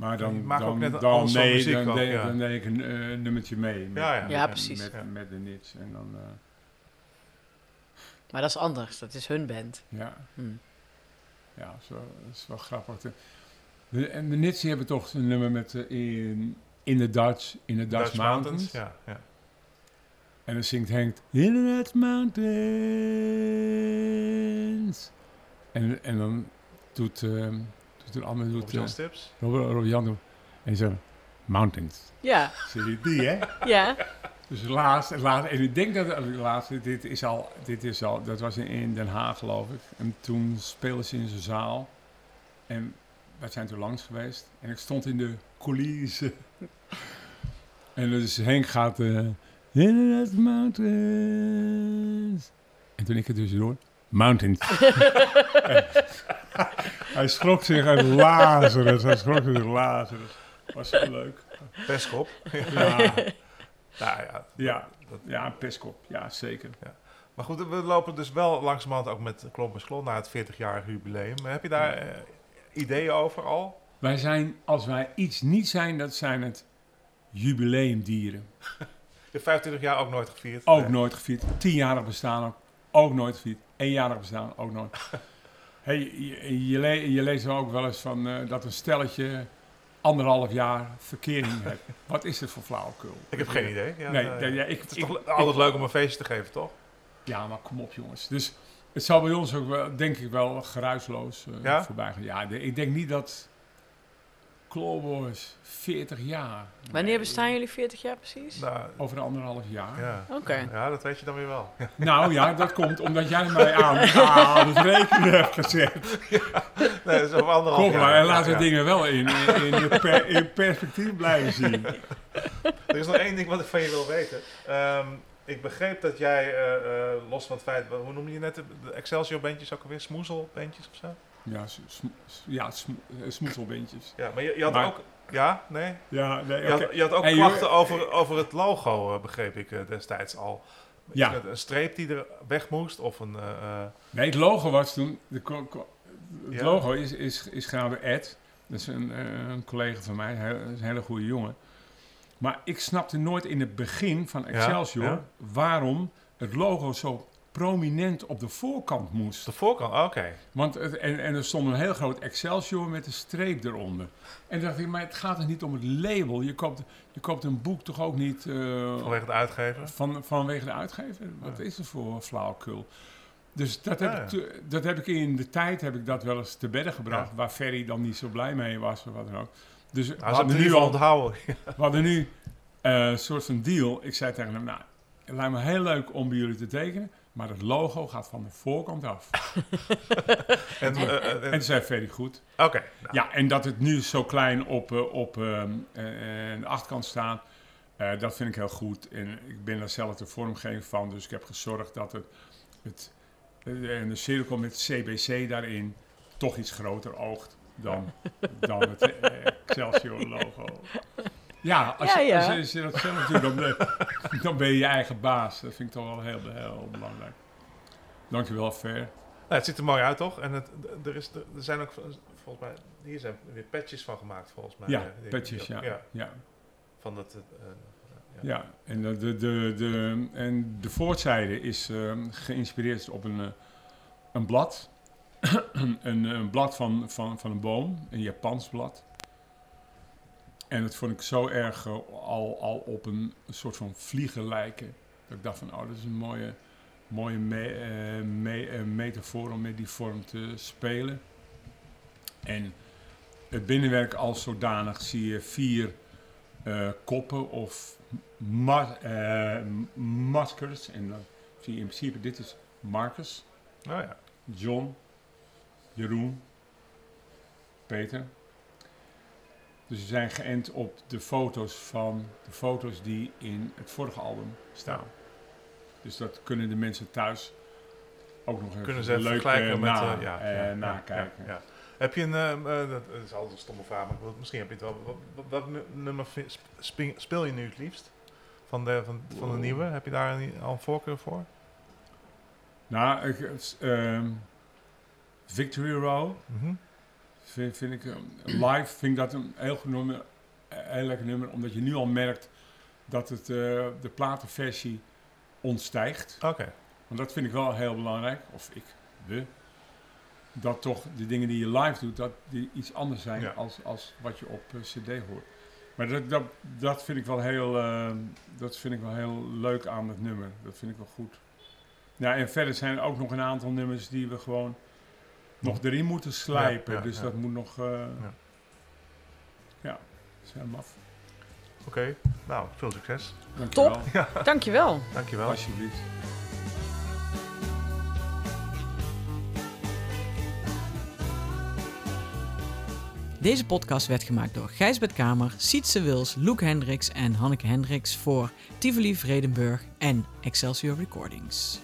Maar dan, dan, ook net een dan, nee, muziek dan, ook, deed, ja. dan deed ik een eh, nummertje mee. Met, Ja, ja. precies. Met, Ja. met de Nits. En dan, eh, Maar dat is anders. Dat is hun band. ja, Hm. ja dat, is wel, dat is wel grappig. De, de, en de Nits hebben toch een nummer met eh, in, in the Dutch, in the Dutch, Mountains. Ja, ja. En dan zingt Henk In the Dutch Mountains. En, en dan doet, eh een ander doet, John eh, Stips. Robert, Robert Jan doet. En zo, Mountains. Ja, Zie je die, hè? ja. Dus laatst, laatst, en ik denk dat het laatste, dit is al, dit is al, dat was in, Den Haag geloof ik. En toen speelden ze in zijn zaal. En wij zijn toen langs geweest. En ik stond in de coulissen. en dus Henk gaat, eh in the mountains. En toen ik er tussendoor, mountains. <laughs> <laughs> Hij schrok zich uit Lazarus, hij schrok zich uit Lazarus. Was zo leuk. Peskop. Ja, ja, ja, dat- ja, een peskop, ja zeker. Maar goed, we lopen dus wel langzamerhand ook met Klomp en Slot naar het 40-jarig jubileum. Heb je daar eh, ideeën over al? Wij zijn, als wij iets niet zijn, dat zijn het jubileumdieren. <laughs> Hebt 25 jaar ook nooit gevierd. Ook Nee. nooit gevierd. Tienjarig bestaan ook, ook nooit gevierd. Eenjarig bestaan ook nooit. Hey, je, je, le- je leest ook wel eens van eh, dat een stelletje anderhalf jaar verkering <laughs> heeft. Wat is het voor flauwekul? Ik heb geen idee. Ja, nee, eh, nee, ja, ik, het is ik- toch ik- altijd leuk om een feestje te geven, toch? Ja, maar kom op jongens. Dus het zal bij ons ook wel, denk ik wel, geruisloos eh, Ja? voorbij gaan. Ja, de- ik denk niet dat Clawboys 40 jaar. Wanneer Nee, bestaan jullie 40 jaar precies? Nou, Over een anderhalf jaar. ja. Oké. ja, dat weet je dan weer wel. <laughs> Nou ja, dat komt omdat jij mij aan, <laughs> het rekenen hebt gezet. <laughs> nee, dat is over anderhalf Kom jaar. maar, en laten we ja. dingen wel in, in, in, de per- in perspectief blijven zien. Er is nog één ding wat ik van je wil weten. Ehm, ik begreep dat jij, eh, eh, los van het feit, hoe noem je net de, de Excelsior-bandjes ook alweer? Smoezel-bandjes of zo? Ja, sm- ja sm- eh, smoeselbeentjes. Ja, maar je, je had Maar- ook... Ja? Nee? Ja, nee, Je, had, je had ook Hey, klachten joh, over, over het logo, eh, begreep ik eh, destijds al. Ja. Met Een streep die er weg moest of een... Nee, het logo was toen. De, het Ja. logo is, is, is gedaan door Ed. Dat is een, een collega van mij, een hele goede jongen. Maar ik snapte nooit in het begin van Excelsior ja. waarom het logo zo prominent op de voorkant moest. de voorkant, oh, oké. Want het, en, en er stond een heel groot Excelsior met een streep eronder. En dacht ik, maar het gaat er niet om het label. Je koopt, je koopt een boek toch ook niet eh, Vanwege de uitgever. van, vanwege de uitgever? Wat Ja. is er voor flauwekul? Dus dat Ja, heb, ik, dat heb ik in de tijd heb ik dat wel eens te bedden gebracht. Waar Ferry dan niet zo blij mee was of wat dan ook. Dus <laughs> we hadden nu al onthouden. we hadden nu een soort van deal. Ik zei tegen hem, nou, het lijkt me heel leuk om bij jullie te tekenen. Maar het logo gaat van de voorkant af. <laughs> En, eh, eh, En en- toen zei Ferry, goed. Oké. nou, Ja, en dat het nu zo klein op, eh, op ehm, eh, de achterkant staat, eh, dat vind ik heel goed. En ik ben daar zelf de vormgever van, dus ik heb gezorgd dat het, het eh, en de cirkel met CBC daarin toch iets groter oogt dan, dan het eh, Excelsior-logo. <laughs> Ja, als, Ja, je- ja. als je- als je dat zelf doet, dan ben, <laughs> dan ben je je eigen baas. Dat vind ik toch wel heel, heel belangrijk. Dankjewel, Fer. Nou, het ziet er mooi uit, toch? En het, er, is, er zijn ook, volgens mij, hier zijn weer patches van gemaakt, volgens mij. Ja, Eh, petjes, ja. ja. ja. Van dat, eh, ja. Ja, en de, de, de, de, en de voortzijde is ehm, geïnspireerd op een, een blad. <coughs> een, een blad van, van, van een boom, een Japans blad. En dat vond ik zo erg eh, al, al op een soort van vliegen lijken. Dat ik dacht van, oh, dat is een mooie, mooie me, eh, me- eh, metafoor om met die vorm te spelen. En het binnenwerk als zodanig zie je vier koppen of ma maskers. En dan zie je in principe, dit is Marcus, Oh ja. John, Jeroen, Peter. Dus ze zijn geënt op de foto's van de foto's die in het vorige album staan. Dus dat kunnen de mensen thuis ook nog even Kunnen ze leuk vergelijken eh, met... na, eh, ja, eh, ja, nakijken. ja. Heb je een... ehm, eh, dat is altijd een stomme vraag, maar misschien heb je het wel. Wat, wat, wat nu- nummer speel je nu het liefst? Van de, van, van de nieuwe? Heb je daar een, al een voorkeur voor? Nou, ik, ehm, Victory Row Mhm. Vind, vind ik, eh, live vind ik dat een heel goed nummer, eh, heel lekker nummer, omdat je nu al merkt dat het, eh, de platenversie ontstijgt. Oké. Want dat vind ik wel heel belangrijk, of ik, we, dat toch de dingen die je live doet, dat die iets anders zijn Ja. als, als wat je op eh, cd hoort. Maar dat, dat, dat, vind ik wel heel, eh, dat vind ik wel heel leuk aan het nummer. Dat vind ik wel goed. Ja, en verder zijn er ook nog een aantal nummers die we gewoon nog erin moeten slijpen. Ja, ja, dus ja. dat moet nog... eh Ja. ja, dat is helemaal af. Oké, nou, veel succes. Dankjewel. <laughs> Dankjewel. Dankjewel. Alsjeblieft. Deze podcast werd gemaakt door Gijsbert Kamer, Sietse Wils, Loek Hendricks en Hanneke Hendricks voor Tivoli Vredenburg en Excelsior Recordings.